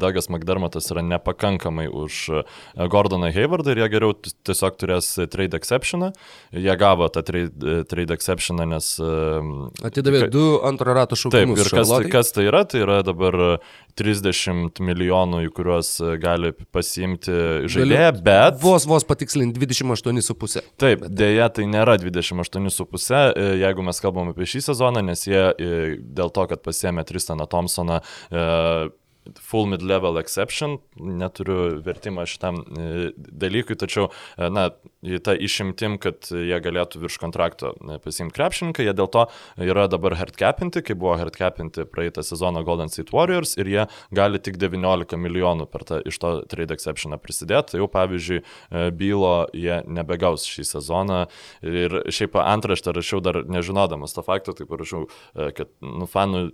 Douglas McDermottas yra nepakankamai už Gordoną Haywardą ir jie geriau tiesiog turės trade exceptioną. Jie gavo tą trade, trade exceptioną, nes... Atidavė du antro rato šaukimus. Taip, ir kas, tai, kas tai yra? Tai yra dabar 30 milijonų, į kuriuos gali pasiimti žaidėją, bet... Vos vos patikslinti 28,5. Taip, bet... dėja, tai nėra 28,5, jeigu mes kalbam apie šį sezoną, nes jie dėl to, kad pasiemė Tristaną Thompsoną, full mid-level exception, neturiu vertimą šitam e, dalykui, tačiau, e, na, ta išimtim, kad jie galėtų virš kontrakto e, pasimti krepšininką, jie dėl to yra dabar hardcapinti, kai buvo hardcapinti praeitą sezoną Golden State Warriors ir jie gali tik 19 milijonų tą iš to trade exceptioną prisidėti. Tai jau pavyzdžiui, bylo jie nebegaus šį sezoną ir šiaip antraštę rašiau dar nežinodamas to fakto, tai parašiau, kad nu, fanų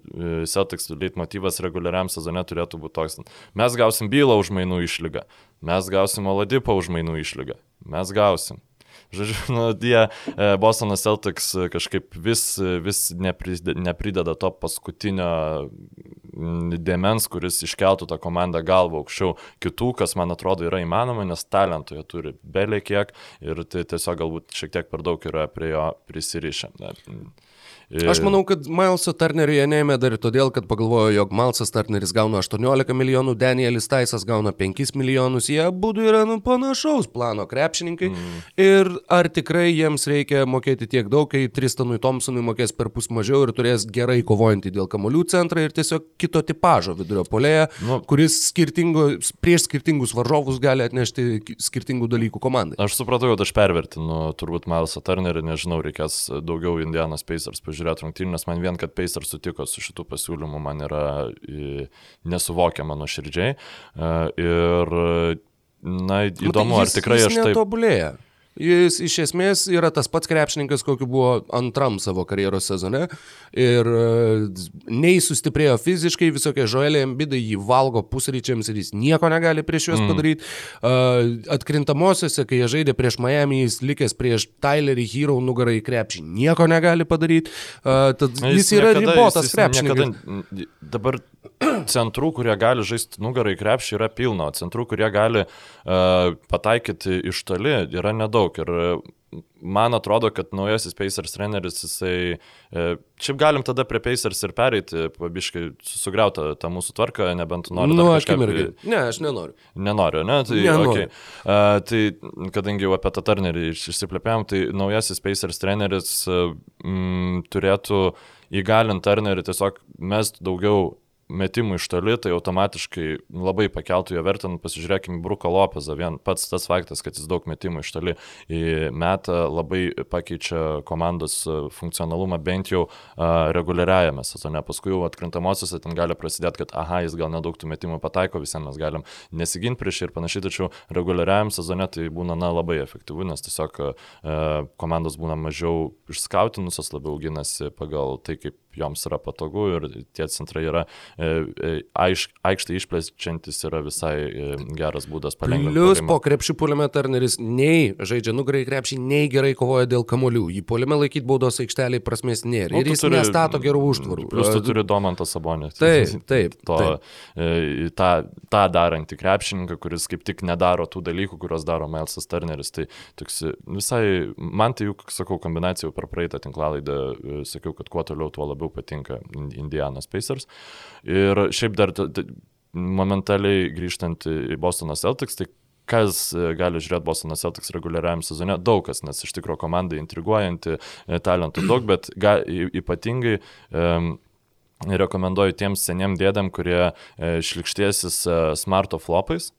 Celtics leitmotivas reguliariam sezone turėtų būti toks. Mes gausim bylą už mainų išlygą, mes gausim Oladipą už mainų išlygą, mes gausim. Žodžiu, <laughs> nu, jie, e, Bostono Celtics kažkaip vis, vis neprideda to paskutinio dėmens, kuris iškeltų tą komandą galvą aukščiau kitų, kas man atrodo yra įmanoma, nes talentų jie turi belė kiek ir tai tiesiog galbūt šiek tiek per daug yra prie jo prisirišę. Aš manau, kad Miles'o Turnerio jie neėmė dar ir todėl, kad pagalvojo, jog Miles'as Turneris gauna 18 milijonų, Danielis Taisas gauna 5 milijonus, jie būtų yra nu, panašaus plano krepšininkai. Mm. Ir ar tikrai jiems reikia mokėti tiek daug, kai Tristanui Thompsonui mokės per pus mažiau ir turės gerai kovojantį dėl kamolių centrą ir tiesiog kito tipožo vidurio polėje, nu, kuris prieš skirtingus varžovus gali atnešti skirtingų dalykų komandai. Aš supratau, kad aš pervertinu turbūt Miles'ą Turnerį, nežinau, reikės daugiau Indianos Pacers pažiūrėti žiūrėti rungtynių, nes man vien, kad Pacers sutiko su šitų pasiūlymų, man yra nesuvokiama nuoširdžiai. E, ir, na, įdomu, nu, tai jis, ar tikrai aš taip... Tobulėja. Jis iš esmės yra tas pats krepšininkas, kokiu buvo antram savo karjeros sezone. Ir e, nei sustiprėjo fiziškai, visokie žoeliai ambidai jį valgo pusryčiams ir jis nieko negali prieš juos mm. padaryti. Uh, atkrintamosiose, kai jie žaidė prieš Miami, jis likęs prieš Tylerį Hero nugarą į krepšį, nieko negali padaryti. Uh, tad jis, jis yra niekada, ribotas jis, jis krepšininkas. Niekada, dabar centrų, kurie gali žaisti nugarą į krepšį, yra pilna, o centrų, kurie gali uh, pataikyti iš toli, yra nedaug. Ir man atrodo, kad naujasis Pacers treneris, jisai, uh, šiaip galim tada prie Pacers ir pereiti, pabiškai sugriauti tą mūsų tvarką, nebent nori. Nu, aš irgi. Ne, aš nenoriu. Nenoriu, ne? Tai, nenoriu. Okay. Uh, tai kadangi jau apie tą Turnerį išsiplėpėm, tai naujasis Pacers treneris uh, m, turėtų įgalinti Turnerį tiesiog mest daugiau metimų iš toli, tai automatiškai labai pakeltų jo vertę. Nu, pasižiūrėkime, Bruko Lopezą, vien pats tas faktas, kad jis daug metimų iš toli metą, labai pakeičia komandos funkcionalumą bent jau uh, reguliariajame sezone. Paskui jau atkrintamosiose ten gali prasidėti, kad aha, jis gal nedaug tų metimų pataiko, visiems mes galim nesiginti prieš ir panašiai, tačiau reguliariajame sezone tai būna na, labai efektyvu, nes tiesiog uh, komandos būna mažiau išskautinusios, labiau ginasi pagal tai, kaip joms yra patogu ir tie centrai yra e, e, aikštai išplečiantis yra visai e, geras būdas palengvinti. Plius po krepšių puolime Turneris nei žaidžia nugarai krepšį, nei gerai kovoja dėl kamolių. Jį puolime laikyti baudos aikšteliai prasmės nėra. Nu, ir jis turi, nestato gerų užtvarų. Plius tu turi Domantą Sabonį. Taip, <laughs> taip. To, taip. tą, tą darantį krepšininką, kuris kaip tik nedaro tų dalykų, kuriuos daro Melsas Turneris. Tai toks visai, man tai juk, sakau, kombinacija jau per praeitą tinklalaidą, sakiau, kad kuo toliau, tuo labiau labiau patinka Indianos Pacers. Ir šiaip dar momentaliai grįžtant į Bostono Celtics, tai kas e, gali žiūrėti Bostono Celtics reguliariam sezone, daug kas, nes iš tikrųjų komanda intriguojanti, e, talentų daug, bet ga, ypatingai um, rekomenduoju tiems seniem dėdam, kurie e, šlikštėsis smarto flopais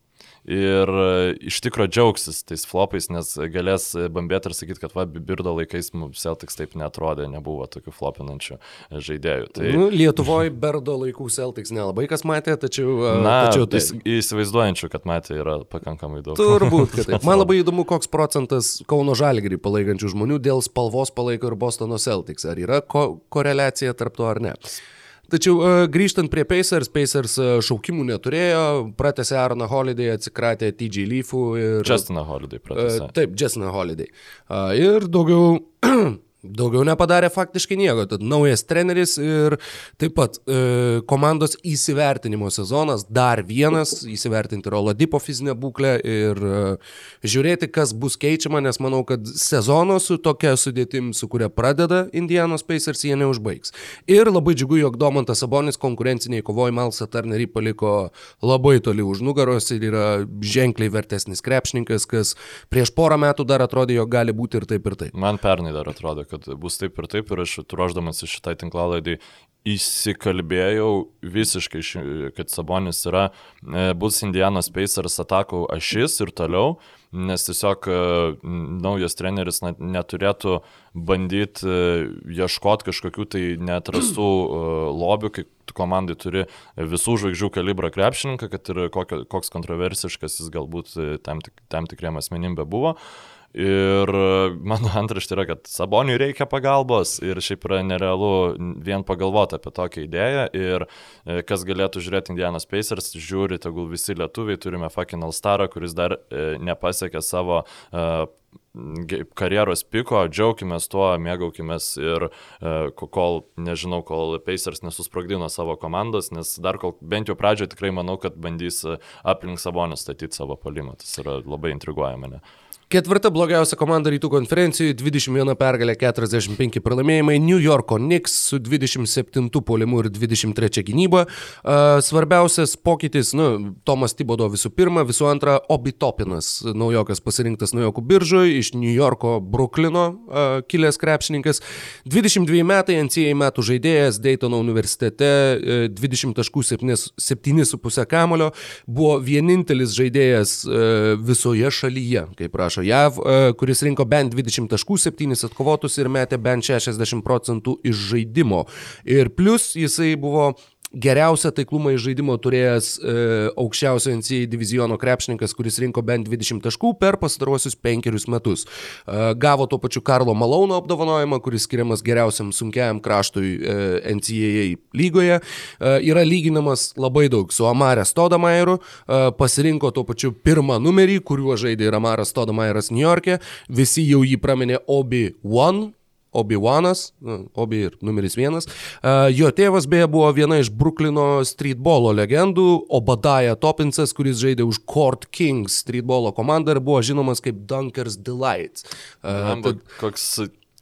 ir e, iš tikro džiaugsis tais flopais, nes galės bambėti ir sakyti, kad va, Birdo laikais mums Celtics taip netrodė, nebuvo tokių flopinančių žaidėjų. Tai... Nu, Lietuvoje Birdo laikų Celtics nelabai kas matė, tačiau... E, Na, tačiau tai... įsivaizduojančių, kad matė, yra pakankamai daug. Turbūt, kad taip. <laughs> Man labai įdomu, koks procentas Kauno Žalgrį palaikančių žmonių dėl spalvos palaiko ir Bostono Celtics. Ar yra ko koreliacija tarp to ar ne? Tačiau uh, grįžtant prie Pacers, Pacers uh, šaukimų neturėjo, pratęsė Aaroną Holiday, atsikratė TJ Leafų ir... Justiną Holiday pratęsė. Uh, taip, Justiną Holiday. Ir daugiau <clears throat> Daugiau nepadarė faktiškai nieko. Tad naujas treneris ir taip pat e, komandos įsivertinimo sezonas, dar vienas, įsivertinti Roladipo fizinę būklę ir e, žiūrėti, kas bus keičiama, nes manau, kad sezono su tokia sudėtim, su kuria pradeda Indianos Pacers, jie neužbaigs. Ir labai džiugu, jog Domantas Sabonis konkurenciniai kovoj Malsa Turnerį paliko labai toli už nugaros ir yra ženkliai vertesnis krepšininkas, kas prieš porą metų dar atrodė, jog gali būti ir taip ir taip. Man pernai dar atrodo, kad bus taip ir taip ir aš ruoždamas šitai tinklalaidai įsikalbėjau visiškai, kad Sabonis yra, e, bus Indianos Pacers atakų ašis ir toliau, nes tiesiog e, naujas treneris neturėtų bandyti e, ieškoti kažkokių tai netrastų lobių, kai komandai turi visų žvaigždžių kalibrą krepšininką, kad ir kokio, koks kontroversiškas jis galbūt tam, tik, tam tikriem asmenybė buvo. Ir mano antraštė yra, kad Saboniui reikia pagalbos ir šiaip yra nerealu vien pagalvoti apie tokią idėją. Ir e, kas galėtų žiūrėti Indianas Pacers, žiūri, tegul visi lietuviai, turime fucking Alstarą, kuris dar e, nepasiekė savo karjeros piko, džiaugimės tuo, mėgaukimės ir kol, nežinau, kol Pacers nesusprogdino savo komandos, nes dar kol, bent jau pradžioje tikrai manau, kad bandys aplink Sabonį statyti savo palimą. Tas yra labai intriguoja mane. Ketvirta blogiausia komanda rytų konferencijoje - 21 pergalė, 45 pralaimėjimai. New Yorko Knicks su 27 polimu ir 23 gynyba. Svarbiausias pokytis, nu, Tomas Tibodo visų pirma, visų antra, Obi Topinas, naujokas pasirinktas naujokų biržoje iš New Yorko, Bruklino kilęs krepšininkas. 22 metai, NCAA metų žaidėjas, Daytono universitete, uh, 20 taškų 7,5 kamulio, buvo vienintelis žaidėjas uh, visoje šalyje, kaip prašo sąrašo JAV, e, kuris rinko bent 20 taškų, 7 atkovotus ir metė bent 60 procentų iš žaidimo. Ir plus jisai buvo geriausią taiklumą iš žaidimo turėjęs e, aukščiausio NCAA diviziono krepšininkas, kuris rinko bent 20 taškų per pastaruosius penkerius metus. E, gavo tuo pačiu Karlo Malauno apdovanojimą, kuris skiriamas geriausiam sunkiajam kraštui e, NCAA lygoje. E, yra lyginamas labai daug su Amarė Stodamairu, e, pasirinko tuo pačiu pirmą numerį, kuriuo žaidė ir Amaras Stodamairas New York'e. Visi jau jį praminė Obi-Wan, Obi-Wanas, nu, Obi ir numeris vienas. Jo tėvas beje buvo viena iš Bruklino streetbolo legendų, Obadiah Topinsas, kuris žaidė už Court Kings streetbolo komandą ir buvo žinomas kaip Dunkers Delight. Tad... Koks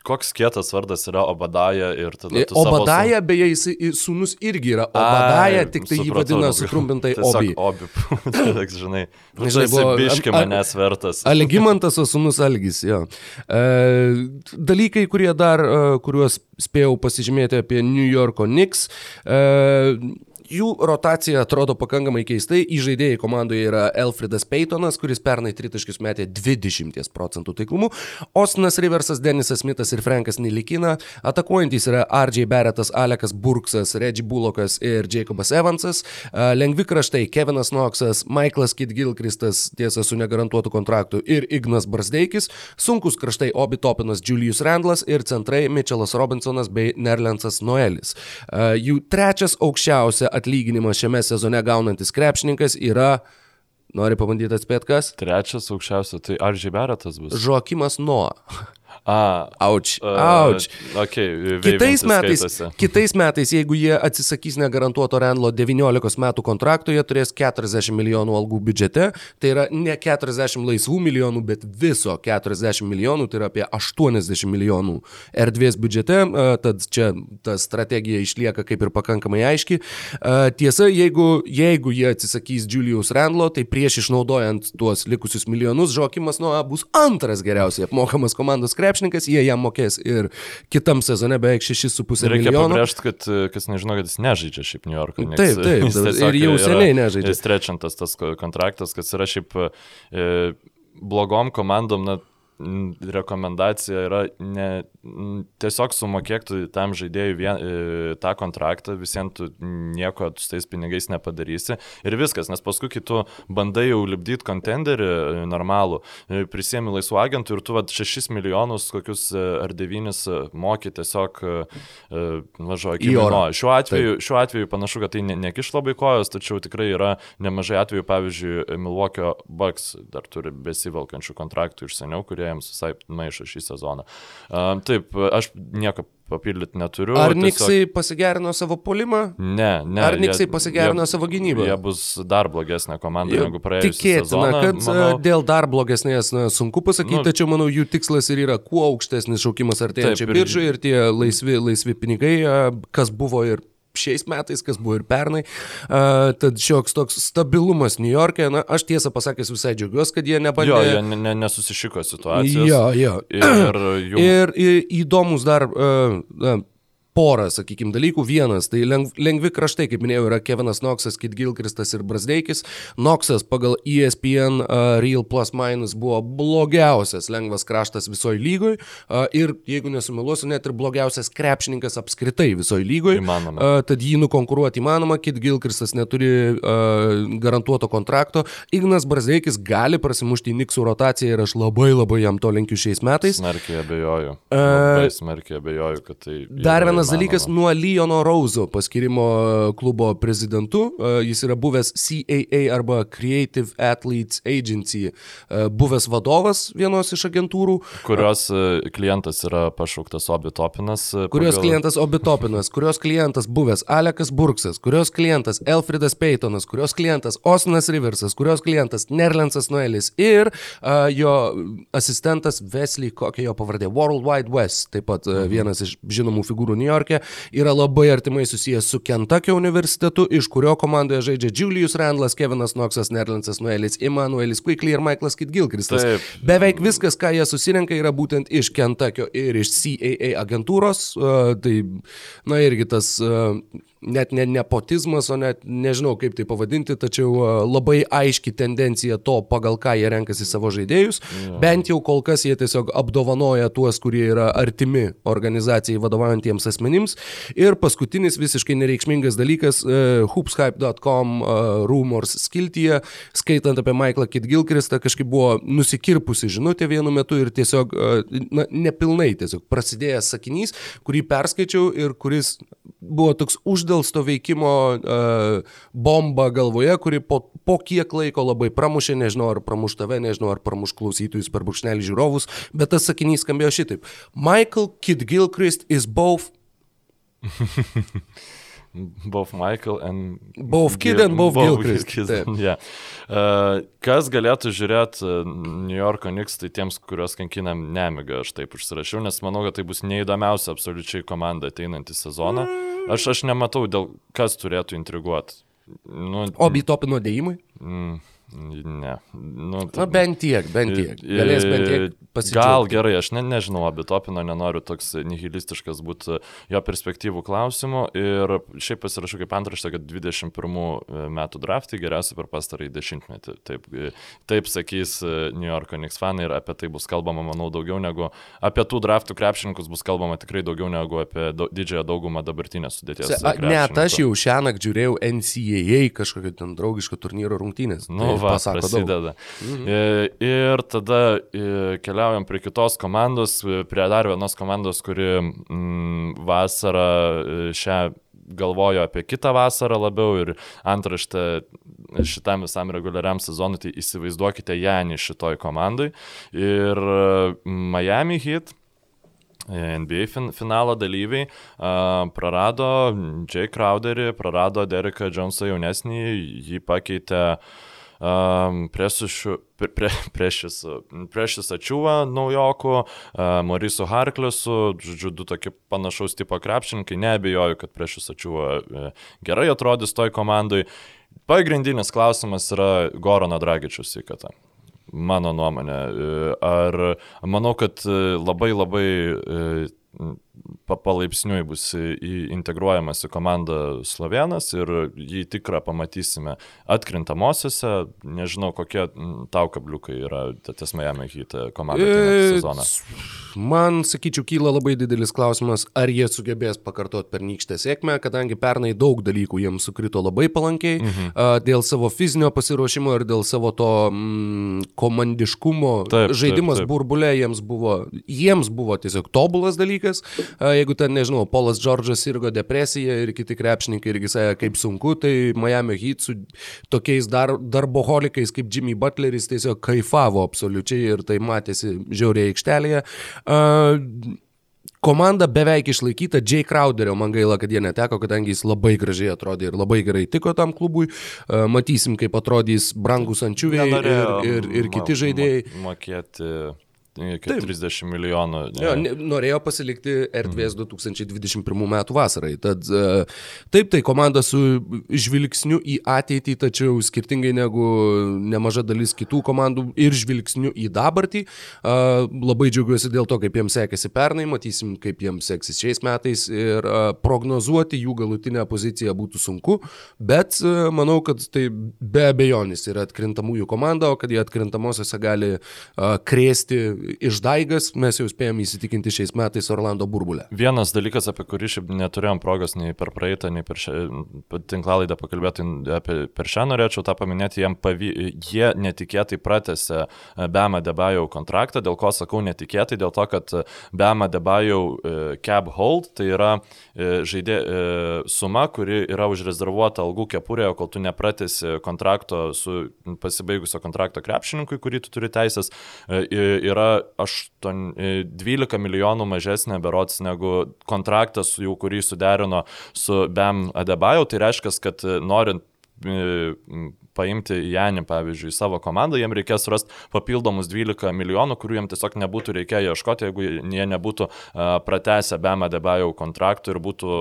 Koks kietas vardas yra Obadaja ir tada... Obadaja, savo... beje, jis sūnus irgi yra Obadaja, tik tai jį vadina <laughs> sutrumpintai Obi. Obi, <laughs> tiesiog, žinai, nu, žinai, buvo biški manęs vertas. <laughs> Algimantas, o sūnus Algis, jo. E, dalykai, kurie dar, e, kuriuos spėjau pasižymėti apie New Yorko Knicks. E, jų rotacija atrodo pakankamai keistai. Įžaidėjai komandoje yra Elfredas Peytonas, kuris pernai tritaškius metė 20 procentų taiklumu, Ostinas Riversas, Denisas Smithas ir Frankas Nilikina. Atakuojantys yra RJ Barrettas, Alekas Burksas, Reggie Bullockas ir Jacobas Evansas. Lengvi kraštai Kevinas Knoxas, Michaelas Kid Gilkristas, tiesa su negarantuotu kontraktu, ir Ignas Barsdeikis. Sunkus kraštai Obi Topinas, Julius Randlas ir centrai Mitchellas Robinsonas bei Nerlensas Noelis. Jų trečias aukščiausia atlyginimą šiame sezone gaunantis krepšininkas yra Nori pabandyti atspėti kas? Trečias aukščiausias, tai ar Žiberatas bus? Žokimas Noa. A, Auč. Auč. Uh, okay, kitais, metais, skaitose. kitais metais, jeigu jie atsisakys negarantuoto Renlo 19 metų kontrakto, jie turės 40 milijonų algų biudžete. Tai yra ne 40 laisvų milijonų, bet viso 40 milijonų, tai yra apie 80 milijonų erdvės biudžete. Tad čia ta strategija išlieka kaip ir pakankamai aiški. Tiesa, jeigu, jeigu jie atsisakys Julius Renlo, tai prieš išnaudojant tuos likusius milijonus, Žokimas Noa bus antras geriausiai apmokamas komandos krepšininkas krepšininkas, jie jam mokės ir kitam sezone beveik 6,5 milijono. Reikia pabrėžti, kad kas nežino, kad jis nežaidžia šiaip New Yorko. Taip, taip, <laughs> ir jau seniai nežaidžia. Jis trečiantas tas kontraktas, kas yra šiaip e, blogom komandom, na, rekomendacija yra ne, tiesiog sumokėk tu tam žaidėjui vien, e, tą kontraktą, visiems tu nieko su tais pinigais nepadarysi ir viskas, nes paskui kitų bandai jau lipdyti kontenderį e, normalų, e, prisėmi laisvų agentų ir tu vad 6 milijonus kokius ar 9 moki tiesiog važiuoji į oro. Šiuo atveju, Taip. šiuo atveju panašu, kad tai ne, nekiš labai kojos, tačiau tikrai yra nemažai atvejų, pavyzdžiui, Milwaukee Bucks dar turi besivalkančių kontraktų iš seniau, kurie žaidėjams visai maišo šį sezoną. Taip, aš nieko papildyti neturiu. Ar tiesiog... Niksai pasigerino savo polimą? Ne, ne. Ar Niksai jie, pasigerino jie, savo gynybą? Jie bus dar blogesnė komanda jie, negu praėjusią. Tikėtina, sezoną, kad manau... dėl dar blogesnės na, sunku pasakyti, nu, tačiau manau jų tikslas ir yra kuo aukštesnis šaukimas artėjančiai biržai ir tie laisvi, laisvi pinigai, kas buvo ir šiais metais, kas buvo ir pernai. Uh, tad šioks toks stabilumas New York'e, na, aš tiesą pasakęs visai džiaugiuosi, kad jie nebandė. Jo, jie ne, ne, nesusišiko situacijos. Jo, jo. Ir, jum... <clears throat> ir, ir įdomus dar uh, porą, sakykime, dalykų. Vienas, tai lengv, lengvi kraštai, kaip minėjau, yra Kevinas Knoxas, Kit Gilkristas ir Brasdeikis. Knoxas pagal ESPN uh, Real Plus Minus buvo blogiausias lengvas kraštas visoji lygoj uh, ir, jeigu nesumiluosiu, net ir blogiausias krepšininkas apskritai visoji lygoj. Įmanoma. Uh, tad jį nukonkuruoti įmanoma, Kit Gilkristas neturi uh, garantuoto kontrakto. Ignas Brasdeikis gali prasimušti į Niksų rotaciją ir aš labai labai jam to linkiu šiais metais. Smarkiai abejoju. Uh, labai smarkiai abejoju, kad tai... Dar vienas Vienas dalykas nuo Leono Rauzo paskirimo e, klubo prezidentu. E, jis yra buvęs CAA arba Creative Athletes Agency, e, buvęs vadovas vienos iš agentūrų. Kurios klientas yra pašauktas Obitopinas. Kurios pagal... klientas Obitopinas, kurios klientas buvęs Alekas Burksas, kurios klientas Elfridas Peytonas, kurios klientas Osinas Riversas, kurios klientas Nerlensas Noelis ir uh, jo asistentas Wesley, kokia jo pavardė, World Wide West, taip pat uh, vienas iš žinomų figūrų New York'e, yra labai artimai susijęs su Kentucky universitetu, iš kurio komandoje žaidžia Julius Randlas, Kevinas Knoxas, Nerlinsas Nuelis, Immanuelis Quickly ir Michaelas Kitgilkristas. Beveik viskas, ką jie susirenka, yra būtent iš Kentucky ir iš CAA agentūros. Tai, na irgi tas net ne nepotizmas, o net nežinau kaip tai pavadinti, tačiau labai aiški tendencija to, pagal ką jie renkasi savo žaidėjus. Ja. Bent jau kol kas jie tiesiog apdovanoja tuos, kurie yra artimi organizacijai vadovaujantiems asmenims. Ir paskutinis visiškai nereikšmingas dalykas uh, - hoopshype.com uh, rumors skiltyje, skaitant apie Michaelą Kitgilkristą, kažkaip buvo nusikirpusi žinutė vienu metu ir tiesiog, na, nepilnai tiesiog prasidėjęs sakinys, kurį perskaičiau ir kuris buvo toks uždėlsto veikimo uh, bomba galvoje, kuri po, po kiek laiko labai pramušė, nežinau ar pramuš tave, nežinau ar pramuš klausytojus per bušnelį žiūrovus, bet tas sakinys skambėjo šitaip. Michael Kid Gilchrist is both <laughs> both Michael and both Kid Gil, and both, both Gilchrist. Kid, yeah. <laughs> uh, kas galėtų žiūrėti uh, New Yorko Knicks, tai tiems, kuriuos kankina nemiga, aš taip užsirašiau, nes manau, kad tai bus neįdomiausia absoliučiai komanda ateinantį sezoną. Aš, aš nematau, dėl kas turėtų intriguoti. Nu, Obi topino dėjimui? Mm. Ne. Nu, tai, Na bent tiek, bent tiek. Galės bent tiek pasidžiaugti. Gal gerai, aš ne, nežinau, abi topino nenoriu toks nihilistiškas būti jo perspektyvų klausimų. Ir šiaip pasirašau kaip antraštę, kad 21 e, metų draftai geriausi per pastarąjį dešimtmetį. Taip, e, taip sakys e, New Yorko Knicks fanai ir apie tai bus kalbama, manau, daugiau negu apie tų draftų krepšininkus bus kalbama tikrai daugiau negu apie do, didžiąją daugumą dabartinės sudėties. Net aš jau šią naktį žiūrėjau NCAA kažkokio ten draugiško turnyro rungtynės. Nu, va, pasako prasideda. Mhm. E, ir tada e, keliaujam prie kitos komandos, e, prie dar vienos komandos, kuri mm, vasarą šią galvojo apie kitą vasarą labiau ir antraštę šitam visam reguliariam sezonui, tai įsivaizduokite Janį šitoj komandai. Ir Miami Heat NBA fin finalo dalyviai uh, prarado Jay Crowderį, prarado Dereką Jonesą jaunesnį, jį pakeitė uh, um, Prešis prie, Ačiūva naujokų, uh, Morisu Harklesu, žodžiu, du tokie panašaus tipo krepšininkai, neabejoju, kad Prešis Ačiūva gerai atrodys toj komandai. Pagrindinis klausimas yra Gorano Dragičius įkata mano nuomonė. Ar manau, kad labai labai palaipsniui bus integruojamas į komandą Slovenas ir jį tikrą pamatysime atkrintamosiose. Nežinau, kokie tau kabliukai yra tas Miami Heat komanda e, sezoną. Man, sakyčiau, kyla labai didelis klausimas, ar jie sugebės pakartoti pernykštę sėkmę, kadangi pernai daug dalykų jiems sukrito labai palankiai, mhm. dėl savo fizinio pasiruošimo ir dėl savo to mm, komandiškumo. Taip, žaidimas taip, taip. burbulė jiems buvo, jiems buvo tiesiog tobulas dalykas dalykas. Jeigu ten, nežinau, Polas Džordžas irgo depresija ir kiti krepšininkai irgi sakė, kaip sunku, tai Miami Heat su tokiais dar, darboholikais kaip Jimmy Butleris tiesiog kaifavo absoliučiai ir tai matėsi žiauriai aikštelėje. Uh, Komanda beveik išlaikyta, Jay Crowderio, man gaila, kad jie neteko, kadangi jis labai gražiai atrodė ir labai gerai tiko tam klubui. Matysim, kaip atrodys brangus ančiuviai ir, ir, ir kiti žaidėjai. Mokėti. 30 milijonų. Ne. Jo, norėjo pasilikti erdvės mm. 2021 metų vasarai. Tad e, taip, tai komanda su žvilgsniu į ateitį, tačiau skirtingai negu nemaža dalis kitų komandų ir žvilgsniu į dabartį. E, labai džiaugiuosi dėl to, kaip jiems sekėsi pernai, matysim, kaip jiems seksis šiais metais ir e, prognozuoti jų galutinę poziciją būtų sunku, bet manau, kad tai be abejonės yra atkrintamųjų komanda, o kad jie atkrintamosiose gali krėsti išdaigas mes jau spėjom įsitikinti šiais metais Orlando burbulę. Vienas dalykas, apie kurį šiaip neturėjom progos nei per praeitą, nei per šią tinklalaidą pakalbėti, apie, per šią norėčiau tą paminėti, pavy, jie netikėtai pratęsė e, Bema Debajau kontraktą, dėl ko sakau netikėtai, dėl to, kad Bema Debajau e, cap hold tai yra e, žaidė suma, kuri yra užrezervuota algų kepurėje, kol tu nepratęsi kontrakto su pasibaigusio kontrakto krepšininkui, kurį tu turi teisės, yra 8, 12 e, milijonų mažesnė berots negu kontraktas, jau kurį suderino su BEM Adebayo. Tai reiškia, kad e, norint e, paimti Janį, pavyzdžiui, savo komandą, jiems reikės rasti papildomus 12 milijonų, kurių jiems tiesiog nebūtų reikėję ieškoti, jeigu jie nebūtų pratęsę Bema Debajau kontraktų ir būtų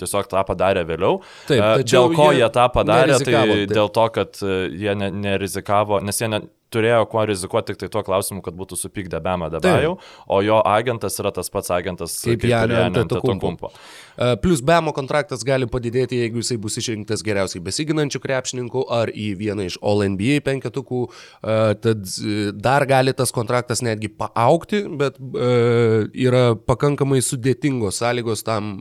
tiesiog tą padarę vėliau. Taip, dėl ko jie, jie tą padarė, tai taip. dėl to, kad jie ne, nerizikavo, nes jie ne, turėjo kuo rizikuoti tik tai tuo klausimu, kad būtų supykdę Bema Debajau, o jo agentas yra tas pats agentas kaip, kaip Janė Antetokumpo. E, plus Bemo kontraktas gali padidėti, jeigu jisai bus išrinktas geriausiai besiginančių krepšininkų ar į vieną iš All NBA penketukų, e, tad e, dar gali tas kontraktas netgi paaukti, bet yra pakankamai sudėtingos sąlygos tam.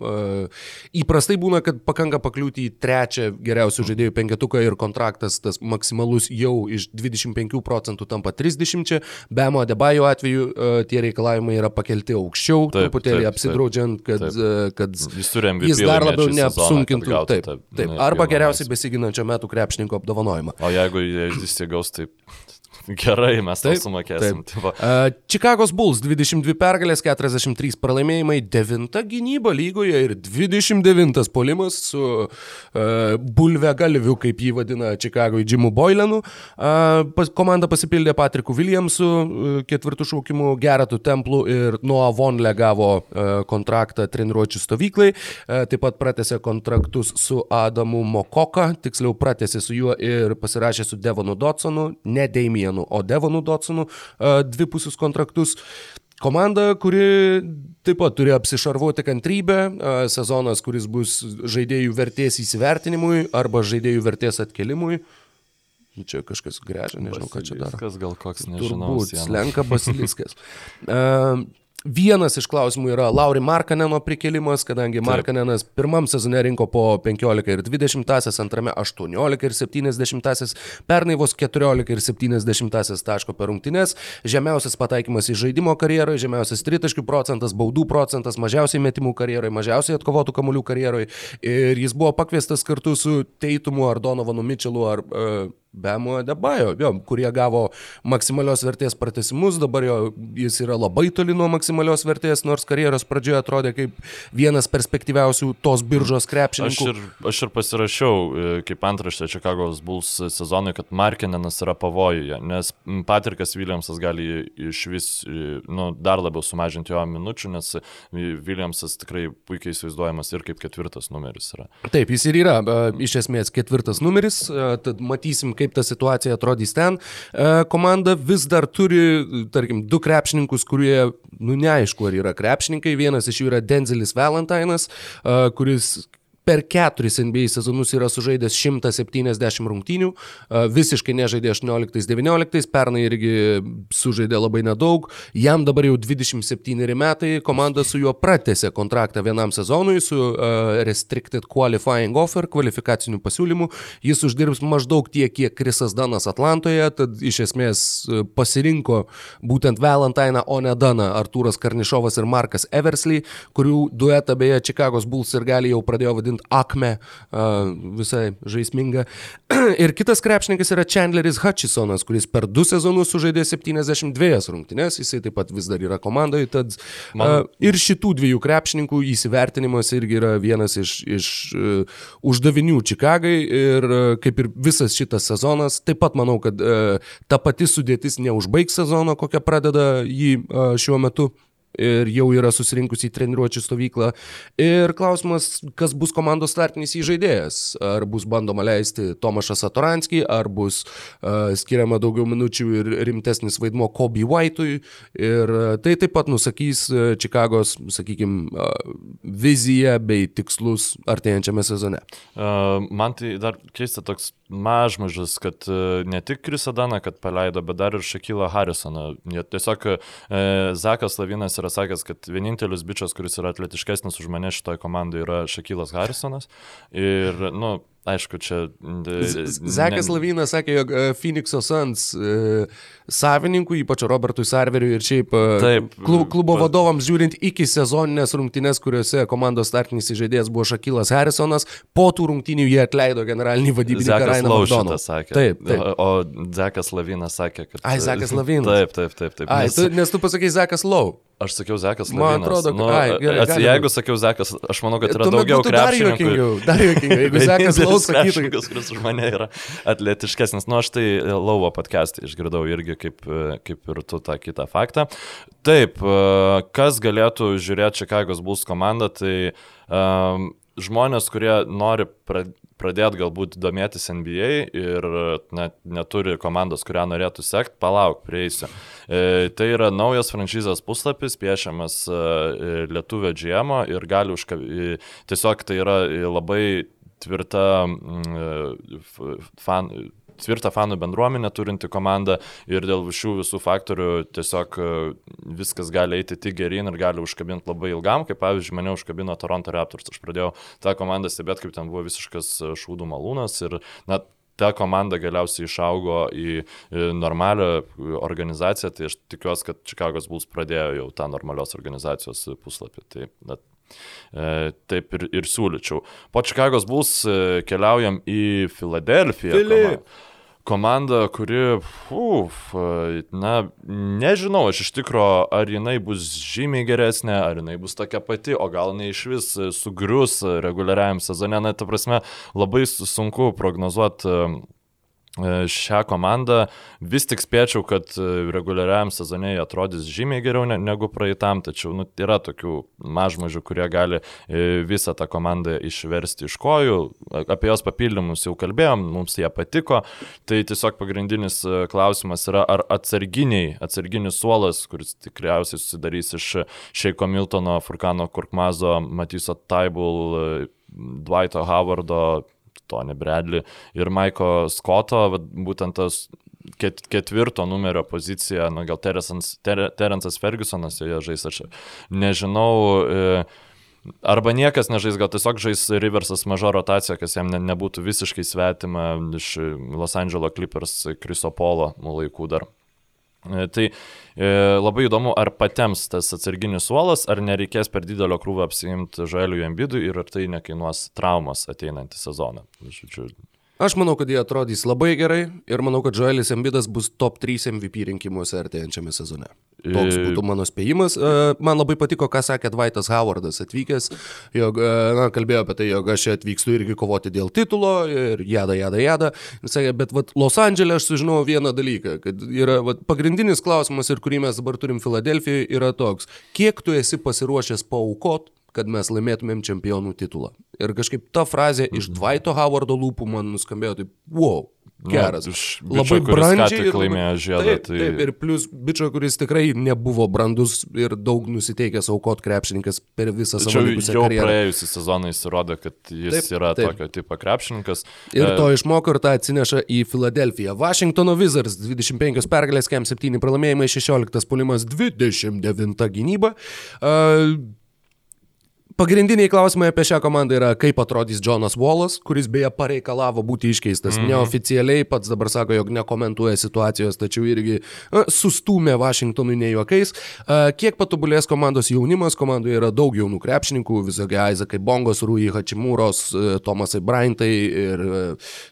Įprastai būna, kad pakanka pakliūti į trečią geriausių žaidėjų penketuką ir kontraktas tas maksimalus jau iš 25 procentų tampa 30, Bemo Debajo atveju tie reikalavimai yra pakelti aukščiau, taip, truputėlį taip, apsidraudžiant, kad, taip. Kad jis, jis dar labiau neapsunkintų. Taip, taip, taip. Arba geriausiai besiginančio metų krepšininko apdovanojimą. O jeigu jis įgaus, taip Gerai, mes tai sumokėsim. Uh, Čikagos Bulls 22 pergalės, 43 pralaimėjimai, 9 gynyba lygoje ir 29 polimas su uh, bulve galviu, kaip jį vadina Čikagoje, Jimu Boylenu. Uh, pas, komanda pasipildė Patriku Williamsu, uh, ketvirtų šaukimų Geratu Templu ir Noah Vonle gavo uh, kontraktą treniruočių stovyklai. Uh, taip pat pratęsė kontraktus su Adamu Mokoka, tiksliau pratęsė su juo ir pasirašė su Devonu Dotsonu, ne Damienu Dotsonu, o Devonu Dotsonu dvipusius kontraktus. Komanda, kuri taip pat turi apsišarvuoti kantrybę, sezonas, kuris bus žaidėjų vertės įsivertinimui arba žaidėjų vertės atkelimui. Nu, čia kažkas grežia, nežinau, ką čia daro. Kas gal koks, nežinau. Turbūt, slenka basiliskas. <laughs> Vienas iš klausimų yra Lauri Markaneno prikelimas, kadangi Markanenas pirmam sezone rinko po 15 ir 20, antrame 18 ir 70, pernai vos 14 ir 70 taško per rungtynes, žemiausias pataikymas į žaidimo karjeroje, žemiausias tritaškių procentas, baudų procentas, mažiausiai metimų karjeroje, mažiausiai atkovotų kamuolių karjeroje ir jis buvo pakviestas kartu su Teitumu ar Donovanu Mitčelu ar uh, Bemo Debajo, jo, kurie gavo maksimalios vertės pratesimus, dabar jo, jis yra labai toli nuo maksimalios vertės, nors karjeros pradžioje atrodė kaip vienas perspektyviausių tos biržos krepšininkų. Aš ir, aš ir pasirašiau e, kaip antraštė Čikagos Bulls sezonui, kad Markinenas yra pavojuje, nes Patrikas Williamsas gali iš vis e, nu, dar labiau sumažinti jo minučių, nes Williamsas tikrai puikiai įsivaizduojamas ir kaip ketvirtas numeris yra. Taip, jis ir yra e, iš esmės ketvirtas numeris, tad matysim, kaip ta situacija atrodys ten. E, komanda vis dar turi, tarkim, du krepšininkus, kurie, nu neaišku, ar yra krepšininkai. Vienas iš jų yra Denzelis Valentinas, e, kuris per keturis NBA sezonus yra sužaidęs 170 rungtynių, visiškai nežaidė 18-19, pernai irgi sužaidė labai nedaug, jam dabar jau 27 metai, komanda su juo pratęsė kontraktą vienam sezonui su uh, Restricted Qualifying Offer, kvalifikaciniu pasiūlymu, jis uždirbs maždaug tiek, kiek Krisas Danas Atlantoje, tad iš esmės pasirinko būtent Valentiną, o ne Daną, Artūras Karnišovas ir Markas Eversley, kurių duetą beje Čikagos Bulls ir gali jau pradėjo vadinti Akme, visai žaisminga. <clears throat> ir kitas krepšininkas yra Chandleris Hutchisonas, kuris per du sezonus sužaidė 72 rungtynes, jisai taip pat vis dar yra komandoje, tad Man... ir šitų dviejų krepšininkų įsivertinimas irgi yra vienas iš, iš uh, uždavinių Čikagai. Ir uh, kaip ir visas šitas sezonas, taip pat manau, kad uh, ta pati sudėtis neužbaigs sezono, kokią pradeda jį šiuo metu ir jau yra susirinkusi į treniruočio stovyklą. Ir klausimas, kas bus komandos startinis įžaidėjas. Ar bus bandoma leisti Tomašą Satoranskį, ar bus uh, skiriama daugiau minučių ir rimtesnis vaidmo Kobe White'ui. Ir uh, tai taip pat nusakys uh, Čikagos, sakykime, uh, viziją bei tikslus artėjančiame sezone. Uh, man tai dar keista toks mažmažas, kad uh, ne tik Krisadaną, kad paleido, bet dar ir Šakylą Harrisoną. Tiesiog uh, Zakas Lavinas yra sakęs, kad vienintelis bičias, kuris yra atletiškesnis už mane šitoje komandoje yra Šakylas Harrisonas. Ir, nu, aišku, čia... Zekas ne... Lavinas sakė, jog uh, Phoenix'o Suns uh, savininkui, ypač Robertui Sarveriui ir šiaip uh, Taip, klub, klubo pa... vadovams žiūrint iki sezoninės rungtynės, kuriuose komandos startinis žaidėjas buvo Šakylas Harrisonas, po tų rungtynių jie atleido generalinį vadybininką Rainą Laušiną. Taip, taip. O, o Zekas Lavinas sakė, kad... Ai, Zekas Lavinas. Taip, taip, taip. taip Ai, nes... Tu, nes tu pasakai Zekas Lau. Aš sakiau Zekas Lavinas. Man atrodo. Nu, ai, gerai, ats, jeigu sakiau Zekas, aš manau, kad yra Tuomet daugiau krepšininkų. Dar juokingiau, dar juokingiau. Jeigu Zekas Lau sakytų... kuris už mane yra atletiškesnis. Nu, aš tai Lauvo podcast'į išgirdau irgi kaip, kaip ir tu tą kitą faktą. Taip, kas galėtų žiūrėti Čikagos Bulls komandą, tai um, žmonės, kurie nori pradėti galbūt domėtis NBA ir net neturi komandos, kurią norėtų sekti, palauk, prieisiu. E, tai yra naujas franšizės puslapis, piešiamas e, lietuvio džiemo ir gali užkabinti, e, tiesiog tai yra labai tvirta mm, e, fan, tvirtą fanų bendruomenę turinti komanda ir dėl šių visų faktorių tiesiog e, viskas gali eiti tik gerin ir gali užkabinti labai ilgam, kaip pavyzdžiui mane užkabino Toronto Raptors. Aš pradėjau tą komandą stebėti, kaip ten buvo visiškas e, šūdų malūnas ir na, ta komanda galiausiai išaugo į normalią organizaciją, tai aš tikiuosi, kad Čikagos Bulls pradėjo jau tą normalios organizacijos puslapį. Tai E, taip ir, ir siūlyčiau. Po Čikagos Bulls e, keliaujam į Filadelfiją. Filip. Komanda, kuri, uf, na, nežinau, aš iš tikro, ar jinai bus žymiai geresnė, ar jinai bus tokia pati, o gal jinai iš vis sugrius reguliariajam sezone, na, ta prasme, labai sunku prognozuoti E, šią komandą. Vis tik spėčiau, kad e, reguliariam sezonai atrodys žymiai geriau negu praeitam, tačiau nu, yra tokių mažmažių, kurie gali e, visą tą komandą išversti iš kojų. Apie jos papildymus jau kalbėjom, mums jie patiko. Tai tiesiog pagrindinis klausimas yra, ar atsarginiai, atsarginis suolas, kuris tikriausiai susidarys iš Šeiko Miltono, Furkano Kurkmazo, Matyso Taibul, Dwighto Howardo, Tony Bradley ir Maiko Scotto, būtent tas ket, ketvirto numerio pozicija, nu, gal Terence'as Ter, Fergusonas joje žais, aš nežinau. E, Arba niekas nežais, gal tiesiog žais Riversas mažo rotaciją, kas jam ne, nebūtų visiškai svetima iš Los Angeles Clippers Krisopolo laikų dar. E, tai e, labai įdomu, ar patems tas atsarginis suolas, ar nereikės per didelio krūvio apsiimti Žaliųjų ambidų ir ar tai nekainuos traumas ateinantį sezoną. Žodžiu, Aš manau, kad jie atrodys labai gerai ir manau, kad Joelis Embidas bus top 3 MVP rinkimuose artėjančiame sezone. Toks būtų mano spėjimas. E, man labai patiko, ką sakė Dvaitas Howardas atvykęs, jog, e, na, kalbėjo apie tai, jog aš čia atvykstu irgi kovoti dėl titulo ir jada, jada, jada. Sakė, bet vat, Los Andželė aš sužinojau vieną dalyką, kad yra vat, pagrindinis klausimas ir kurį mes dabar turim Filadelfijoje yra toks, kiek tu esi pasiruošęs paukot kad mes laimėtumėm čempionų titulą. Ir kažkaip ta frazė iš Dvaito Howardo lūpų man nuskambėjo taip, wow, geras. Nu, iš labai brandžiai. Ir laimėjo žiedą. Taip, tai... taip, ir plus bičio, kuris tikrai nebuvo brandus ir daug nusiteikęs aukot krepšininkas per visą savo likusią jau karjerą. praėjusį sezoną įsirodė, kad jis taip, yra taip. tokio tipo krepšininkas. Ir e... to išmoko ir tą atsineša į Filadelfiją. Washingtono Wizards 25 pergalės, kem 7 pralaimėjimai, 16 pulimas, 29 gynyba. Uh, Pagrindiniai klausimai apie šią komandą yra, kaip atrodys Jonas Wallas, kuris beje pareikalavo būti iškeistas. Mm -hmm. Neoficialiai pats dabar sako, jog nekomentuoja situacijos, tačiau irgi a, sustūmė Vašingtonui ne juokais. A, kiek patobulės komandos jaunimas, komandoje yra daug jaunų krepšininkų, visokie Aizakai Bongos, Rui Hačimūros, Tomasai Bryantai ir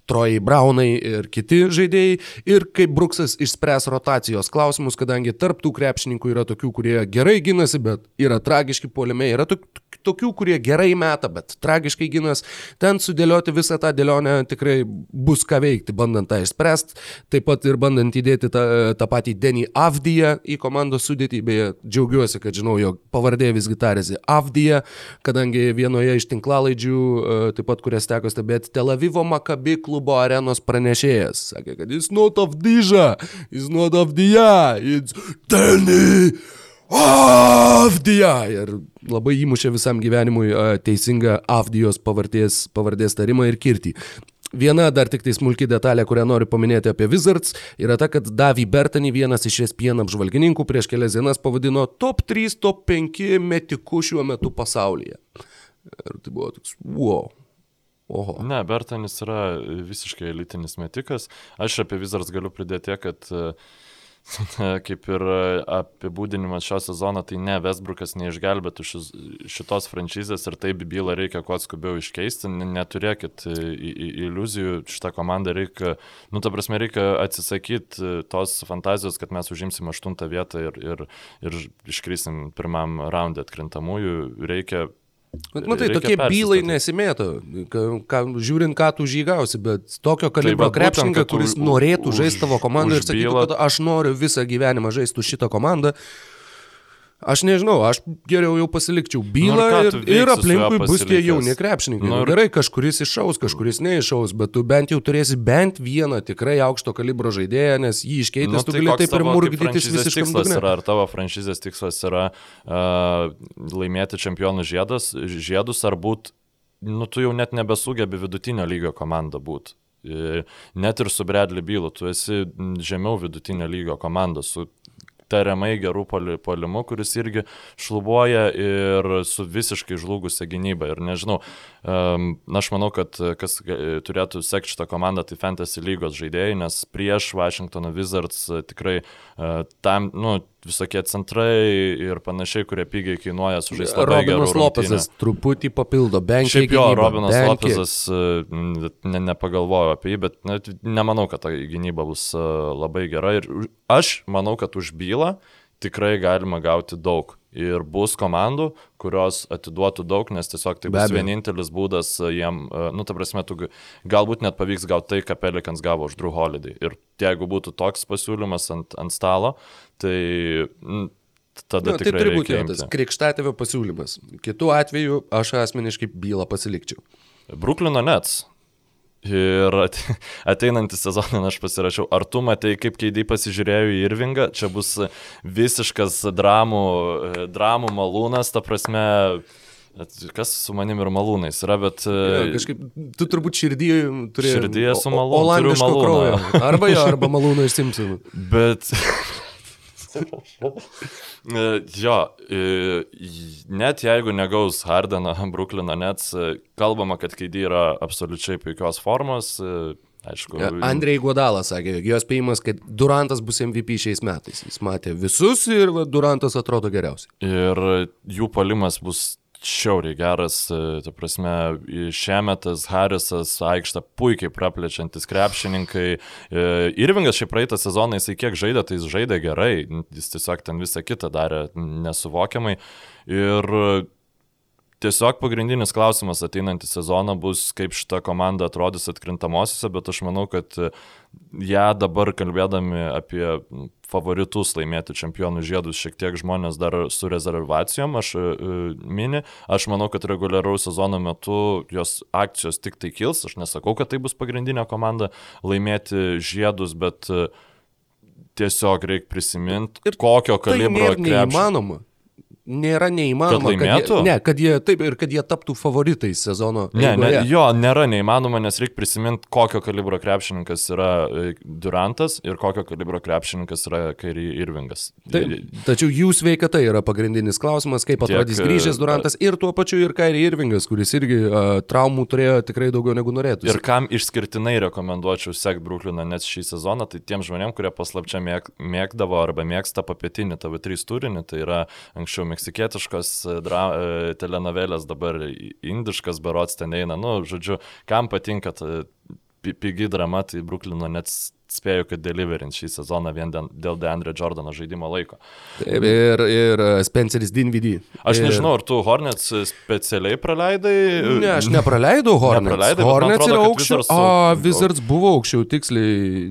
Trojai Brownai ir kiti žaidėjai. Ir kaip Bruksas išspręs rotacijos klausimus, kadangi tarptų krepšininkų yra tokių, kurie gerai ginasi, bet yra tragiški puolime, yra tokių tokių, kurie gerai meta, bet tragiškai ginas. Ten sudėlioti visą tą dėlionę tikrai bus ką veikti, bandant tą išspręsti. Taip pat ir bandant įdėti tą, tą patį Denį Avdiją į komandos sudėtį. Beje, džiaugiuosi, kad žinau, jog pavardė visgi tarėsi Avdija, kadangi vienoje iš tinklalaidžių, e, taip pat kurias teko stebėti, Tel Avivo Makabi klubo arenos pranešėjas. Sakė, kad jis not Avdyža, jis not Avdija, jis Denį. Avdija! Ir labai įmušė visam gyvenimui teisingą Avdijos pavardės, pavardės tarimą ir kirtį. Viena dar tik tai smulki detalė, kurią noriu paminėti apie Wizards, yra ta, kad Davy Bertani, vienas iš ESPN apžvalgininkų, prieš kelias dienas pavadino top 3, top 5 metikų šiuo metu pasaulyje. Ir tai buvo toks, wow. Oho. Ne, Bertanis yra visiškai elitinis metikas. Aš apie Wizards galiu pridėti, kad uh, <laughs> kaip ir e, apibūdinimas šio sezono, tai ne, Westbrookas neišgelbėtų šis, šitos franšizės ir taip bylą reikia kuo skubiau iškeisti, neturėkit e, iliuzijų, šitą komandą reikia, nu, ta prasme, reikia atsisakyti e, tos fantazijos, kad mes užimsim aštuntą vietą ir, ir, ir iškrisim pirmam raundė atkrintamųjų, reikia matai, tokie bylai nesimėto, ka, ka, žiūrint, ką tu žygausi, bet tokio tai kalibro tai, krepšininką, kuris norėtų žaisti tavo komandą ir sakytų, kad aš noriu visą gyvenimą žaisti šitą komandą, Aš nežinau, aš geriau jau pasilikčiau bylą nu, ir, ir aplinkui bus tie jauni krepšininkai. Nu, ir... Gerai, kažkuris iššaus, kažkuris neiššaus, bet tu bent jau turėsi bent vieną tikrai aukšto kalibro žaidėją, nes jį iškeitęs nu, tu tai gali taip ir murgdytis visiškai. Yra, ar tavo franšizės tikslas yra uh, laimėti čempionų žiedus, žiedus ar būt, nu tu jau net nebesugebi vidutinio lygio komandą būti. Net ir su Bradley Bylu, tu esi žemiau vidutinio lygio komanda, su tariamai gerų polimu, kuris irgi šlubuoja ir su visiškai žlugusia gynyba. Ir nežinau, um, aš manau, kad kas turėtų sekti šitą komandą, tai Fantasy lygos žaidėjai, nes prieš Washington Wizards tikrai uh, tam, nu, visokie centrai ir panašiai, kurie pigiai kainuoja sužaisti. Robinas Lopezas truputį papildo, bent jau. Šiaip jo, Robinas benki. Lopezas e, ne, nepagalvojo apie jį, bet ne, nemanau, kad ta gynyba bus e, labai gera. Ir aš manau, kad už bylą tikrai galima gauti daug. Ir bus komandų, kurios atiduotų daug, nes tiesiog tai bus vienintelis būdas jiem, e, nu, ta prasme, tu galbūt net pavyks gauti tai, ką Pelikans gavo už Drew Holiday. Ir jeigu būtų toks pasiūlymas ant, ant stalo, tai n, tada nu, tai turi būti tas krikštatėvio pasiūlymas. Kitu atveju aš asmeniškai bylą pasilikčiau. Bruklino Nets Ir <laughs> ateinantį sezoną aš pasirašiau, ar tu matai, kaip keidai pasižiūrėjau į Irvingą, čia bus visiškas dramų, dramų malūnas, ta prasme, Kas su manim ir malūnais yra, bet... Ja, kažkaip, tu turbūt širdį turi... Širdyje su malūnu. Olandiško kraujo. Arba jo, <laughs> arba malūno iš Simpsonų. Bet... <laughs> <laughs> E, jo, e, net jeigu negaus Hardeną, <laughs> Brooklyną Nets, e, kalbama, kad Keidį yra absoliučiai puikios formos. Aišku. Andrei Guodalas sakė, jos spėjimas, kad Durantas bus MVP šiais metais. Jis matė visus ir Durantas atrodo geriausiai. Ir jų palimas bus šiauriai geras, e, ta prasme, Šemetas, Harisas, aikštą puikiai praplečiantis krepšininkai. E, Irvingas šiaip praeitą sezoną jisai kiek žaidė, tai jis žaidė gerai, jis tiesiog ten visą kitą darė nesuvokiamai. Ir Tiesiog pagrindinis klausimas ateinantį sezoną bus, kaip šita komanda atrodys atkrintamosiose, bet aš manau, kad ją dabar kalbėdami apie favoritus laimėti čempionų žiedus šiek tiek žmonės dar su rezervacijom, aš uh, mini, aš manau, kad reguliaraus sezono metu jos akcijos tik tai kils, aš nesakau, kad tai bus pagrindinė komanda laimėti žiedus, bet uh, tiesiog reikia prisiminti, kokio tai kalibro krepšio. Neįmanoma nėra neįmanoma. Kad laimėtų? Kad jie, ne, kad jie, taip, ir kad jie taptų favoritais sezono. Ne, ne, jo, nėra neįmanoma, nes reikia prisiminti, kokio kalibro krepšininkas yra e, Durantas ir kokio kalibro krepšininkas yra Kairi Irvingas. Taip, tačiau jų sveikata yra pagrindinis klausimas, kaip atrodys Tiek, grįžęs Durantas ir tuo pačiu ir Kairi Irvingas, kuris irgi uh, traumų turėjo tikrai daugiau negu norėtų. Ir kam išskirtinai rekomenduočiau sekti Brooklyną net šį sezoną, tai tiem žmonėm, kurie paslapčia mėg, mėgdavo arba mėgsta papietinį TV3 turinį, tai yra anksčiau meksikietiškos e, dra, e, telenovelės, dabar indiškas berots ten eina. Nu, žodžiu, kam patinka pigi drama, tai Bruklino net spėju, kad deliverint šį sezoną vien dėl Deandre Jordano žaidimo laiko. Taip, ir, ir uh, Spenceris Dinvidy. Aš ir... nežinau, ar tu Hornets specialiai praleidai? Ne, aš nepraleidau <laughs> Hornets. Nepraleidai, Hornets atrodo, yra aukščiau. Wizards, A, Wizards buvo aukščiau, tiksliai.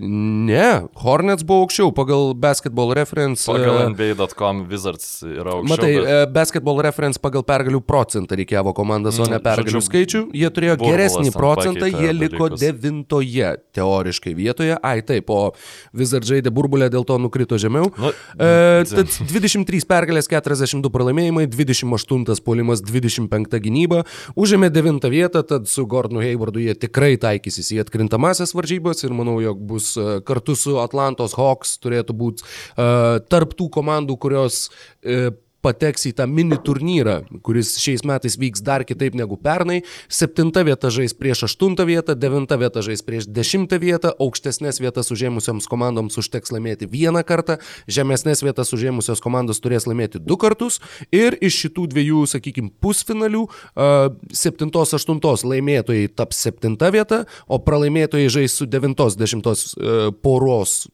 Ne, Hornets buvo aukščiau pagal Basketball Reference. Pagal uh, NBA.com Wizards yra aukščiau. Matai, bet... Uh, Basketball Reference pagal pergalių procentą reikėjo komandas, mm, o ne pergalių žodžiu, skaičių. Jie turėjo geresnį procentą, jie liko dalykus. devintoje teoriškai vietoje. Ai, taip, o Wizard žaidė burbulę, dėl to nukrito žemiau. Nu, e, tad 23 pergalės, 42 pralaimėjimai, 28 polimas, 25 gynyba, užėmė 9 vietą, tad su Gordonu Haywardu jie tikrai taikysis į atkrintamasias varžybas ir manau, jog bus e, kartu su Atlantos Hawks turėtų būti uh, tarp tų komandų, kurios uh, pateks į tą mini turnyrą, kuris šiais metais vyks dar kitaip negu pernai. Septinta vieta žais prieš aštuntą vietą, devinta vieta žais prieš dešimtą vietą, aukštesnės vietas užėmusioms komandoms užteks laimėti vieną kartą, žemesnės vietas užėmusios komandos turės laimėti du kartus ir iš šitų dviejų, sakykime, pusfinalių septintos, aštuntos laimėtojai taps septinta vieta, o pralaimėtojai žais su devintos, dešimtos poros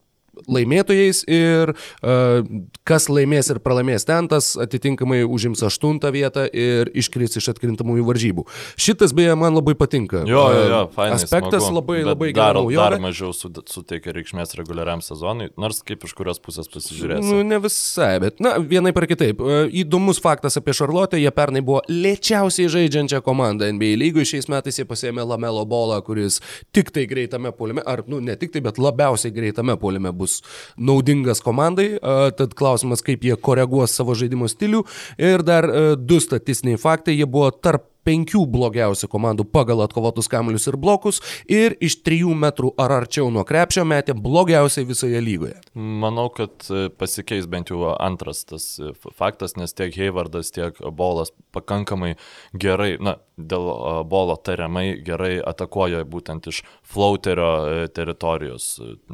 laimėtojais ir uh, kas laimės ir pralaimės ten, tas atitinkamai užims aštuntą vietą ir iškris iš atkrintamųjų varžybų. Šitas beje man labai patinka. Jo, jo, jo fainai, Aspektas smagu, labai, labai dar, dar mažiau suteikia reikšmės reguliariam sezonui, nors kaip iš kurios pusės pasižiūrėsi. Nu, ne visai, bet, na, vienai par kitaip. Įdomus faktas apie Šarlotę, jie pernai buvo lėčiausiai žaidžiančią komandą NBA lygoje, šiais metais jie pasėmė Lamelo bolą, kuris tik tai greitame polime, ar, nu, ne tik tai, bet labiausiai greitame polime bus bus naudingas komandai, tad klausimas, kaip jie koreguos savo žaidimo stilių. Ir dar du statistiniai faktai, jie buvo tarp penkių blogiausių komandų pagal atkovotus kamuolius ir blokus ir iš trijų metrų ar arčiau nuo krepšio metė blogiausiai visoje lygoje. Manau, kad e, pasikeis bent jau antras tas e, faktas, nes tiek Haywardas, tiek Bolas pakankamai gerai, na, dėl e, Bolo tariamai gerai atakuoja būtent iš flauterio teritorijos,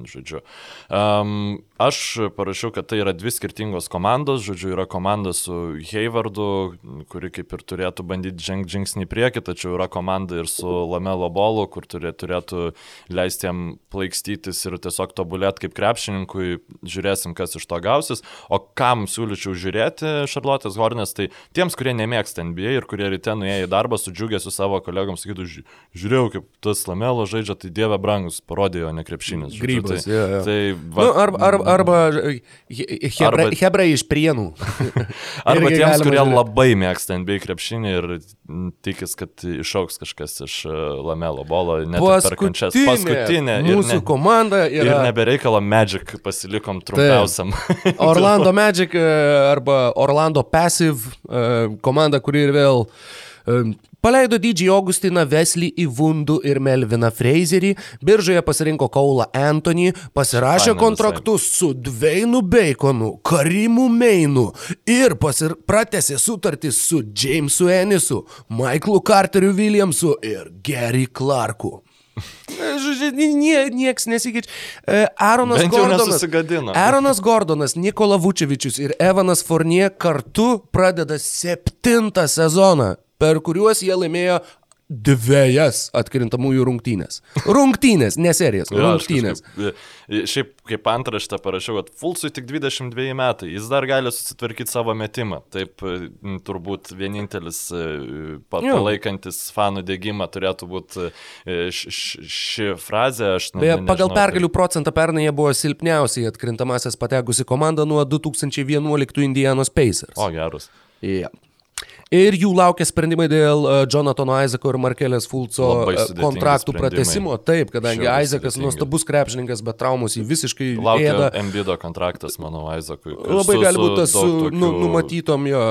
žodžiu. Um, aš parašiau, kad tai yra dvi skirtingos komandos, žodžiu, yra komanda su Haywardu, kuri kaip ir turėtų bandyti žengti žingsnį į priekį, tačiau yra komanda ir su Lamelo bolu, kur turėtų leisti jam plaikstytis ir tiesiog tobulėti kaip krepšininkui, žiūrėsim, kas iš to gausis. O kam siūlyčiau žiūrėti Šarlotės Hornės, tai tiems, kurie nemėgsta NBA ir kurie ryte nuėjo į darbą, sudžiugė su savo kolegom, sakytų, žiūrėjau, kaip tas Lamelo žaidžia, tai dieve brangus, parodė jo nekrepšinis. Grybas, tai, ja, ja. tai va, nu, arba, arba, arba hebra, hebra iš prienų. <laughs> arba tiems, kurie žiūrėti. labai mėgsta NBA krepšinį ir tikis, kad išauks kažkas iš e, Lamelo bolo, net per kančias. Paskutinė. Mūsų ne, komanda yra. Ir nebereikalo Magic pasilikom trumpiausiam. <laughs> Orlando Magic e, arba Orlando Passive e, komanda, kuri ir vėl Paleido didžiai Augustiną Veslį į Vundų ir Melviną Frazerį, biržoje pasirinko Kaulą Anthony, pasirašė Fine, kontraktus visai. su Dveinu Baconu, Karimu Meinu ir pasir... pratęsė sutartį su Jamesu Ennisu, Michaelu Carteriu Williamsu ir Gary Clarku. <laughs> Žodžiu, nie, nieks nesikeičia. E, Aaronas Gordonas. Aaronas Gordonas, Nikola Vučevičius ir Evanas Fornie kartu pradeda septintą sezoną per kuriuos jie laimėjo dviejas atkrintamųjų rungtynės. Rungtynės, ne serijas, <laughs> rungtynės. Ja, kažkaip, šiaip kaip antraštę parašiau, kad Fulsui tik 22 metai, jis dar gali susitvarkyti savo metimą. Taip turbūt vienintelis palaikantis fanų dėgymą turėtų būti ši frazė. Aš, nu, Beje, pagal pergalių procentą pernai jie buvo silpniausiai atkrintamasias patekusi komanda nuo 2011 Indianos Pacers. O, gerus. Yeah. Ir jų laukia sprendimai dėl uh, Jonatano Isako ir Markelės Fulco uh, kontraktų pratesimo. Taip, kadangi Isakas nuostabus krepšininkas, bet traumus jį visiškai laukia. Ėda. Embido kontraktas, manau, Isakui. Labai gali būti tas su, tokių... nu, numatytom jo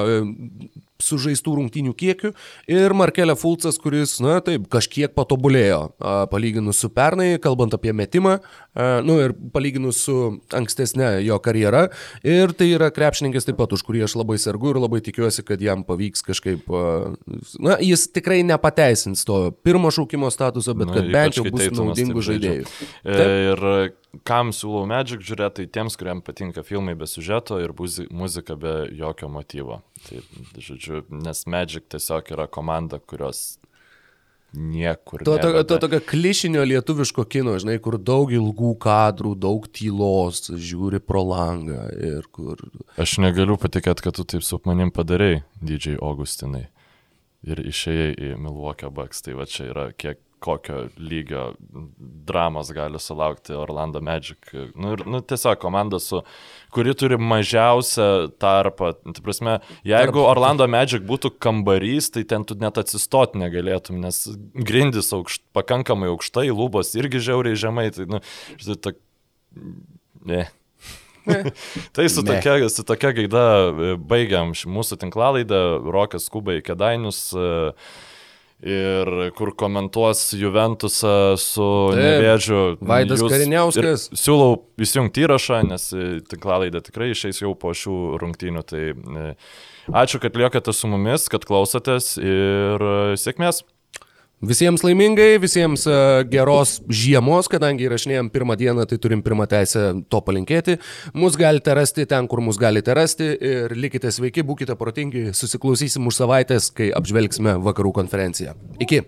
sužaistų rungtynių kiekiu ir Markelė Fulcas, kuris, na taip, kažkiek patobulėjo, palyginus su pernai, kalbant apie metimą, nu ir palyginus su ankstesnė jo karjera. Ir tai yra krepšininkas taip pat, už kurį aš labai sergu ir labai tikiuosi, kad jam pavyks kažkaip, na, jis tikrai nepateisins to pirmo šaukimo statuso, bet na, kad bent jau bus naudingų žaidėjų. Taip. Ir kam siūlau Magic žiūrėti, tai tiems, kuriems patinka filmai be sužeto ir muzika be jokio motyvo. Tai, žodžiu, nes Magic tiesiog yra komanda, kurios niekur. To, to, to tokio klišinio lietuviško kino, žinai, kur daug ilgų kadrų, daug tylos, žiūri pro langą ir kur... Aš negaliu patikėti, kad tu taip su manim padarėjai, didžiai Augustinai. Ir išėjai į Milwaukee Bucks, tai va čia yra kiek kokio lygio dramos gali sulaukti Orlando Magic. Nu, ir, nu, tiesiog komanda, su, kuri turi mažiausią tarpą. Tai prasme, jeigu Orlando Magic būtų kambarys, tai ten tu net atsistoti negalėtum, nes grindis aukšt, pakankamai aukštai, lubos irgi žiauriai žemai. Tai, nu, tai, ne. <laughs> tai su tokia, su tokia gaida e, baigiam mūsų tinklalaidą, Rokas skuba į Kedainius. Uh, ir kur komentuos Juventusą su Nevėžiu. Vaidas Kariniauskas. Siūlau įsijungti įrašą, nes tinklalaidė tikrai išeis jau po šių rungtynių. Tai e, ačiū, kad liekate su mumis, kad klausotės ir e, sėkmės. Visiems laimingai, visiems e, geros žiemos, kadangi įrašinėjom pirmą dieną, tai turim pirmą teisę to palinkėti. Mus galite rasti ten, kur mus galite rasti ir likite sveiki, būkite protingi, susiklausysim už savaitės, kai apžvelgsime vakarų konferenciją. Iki.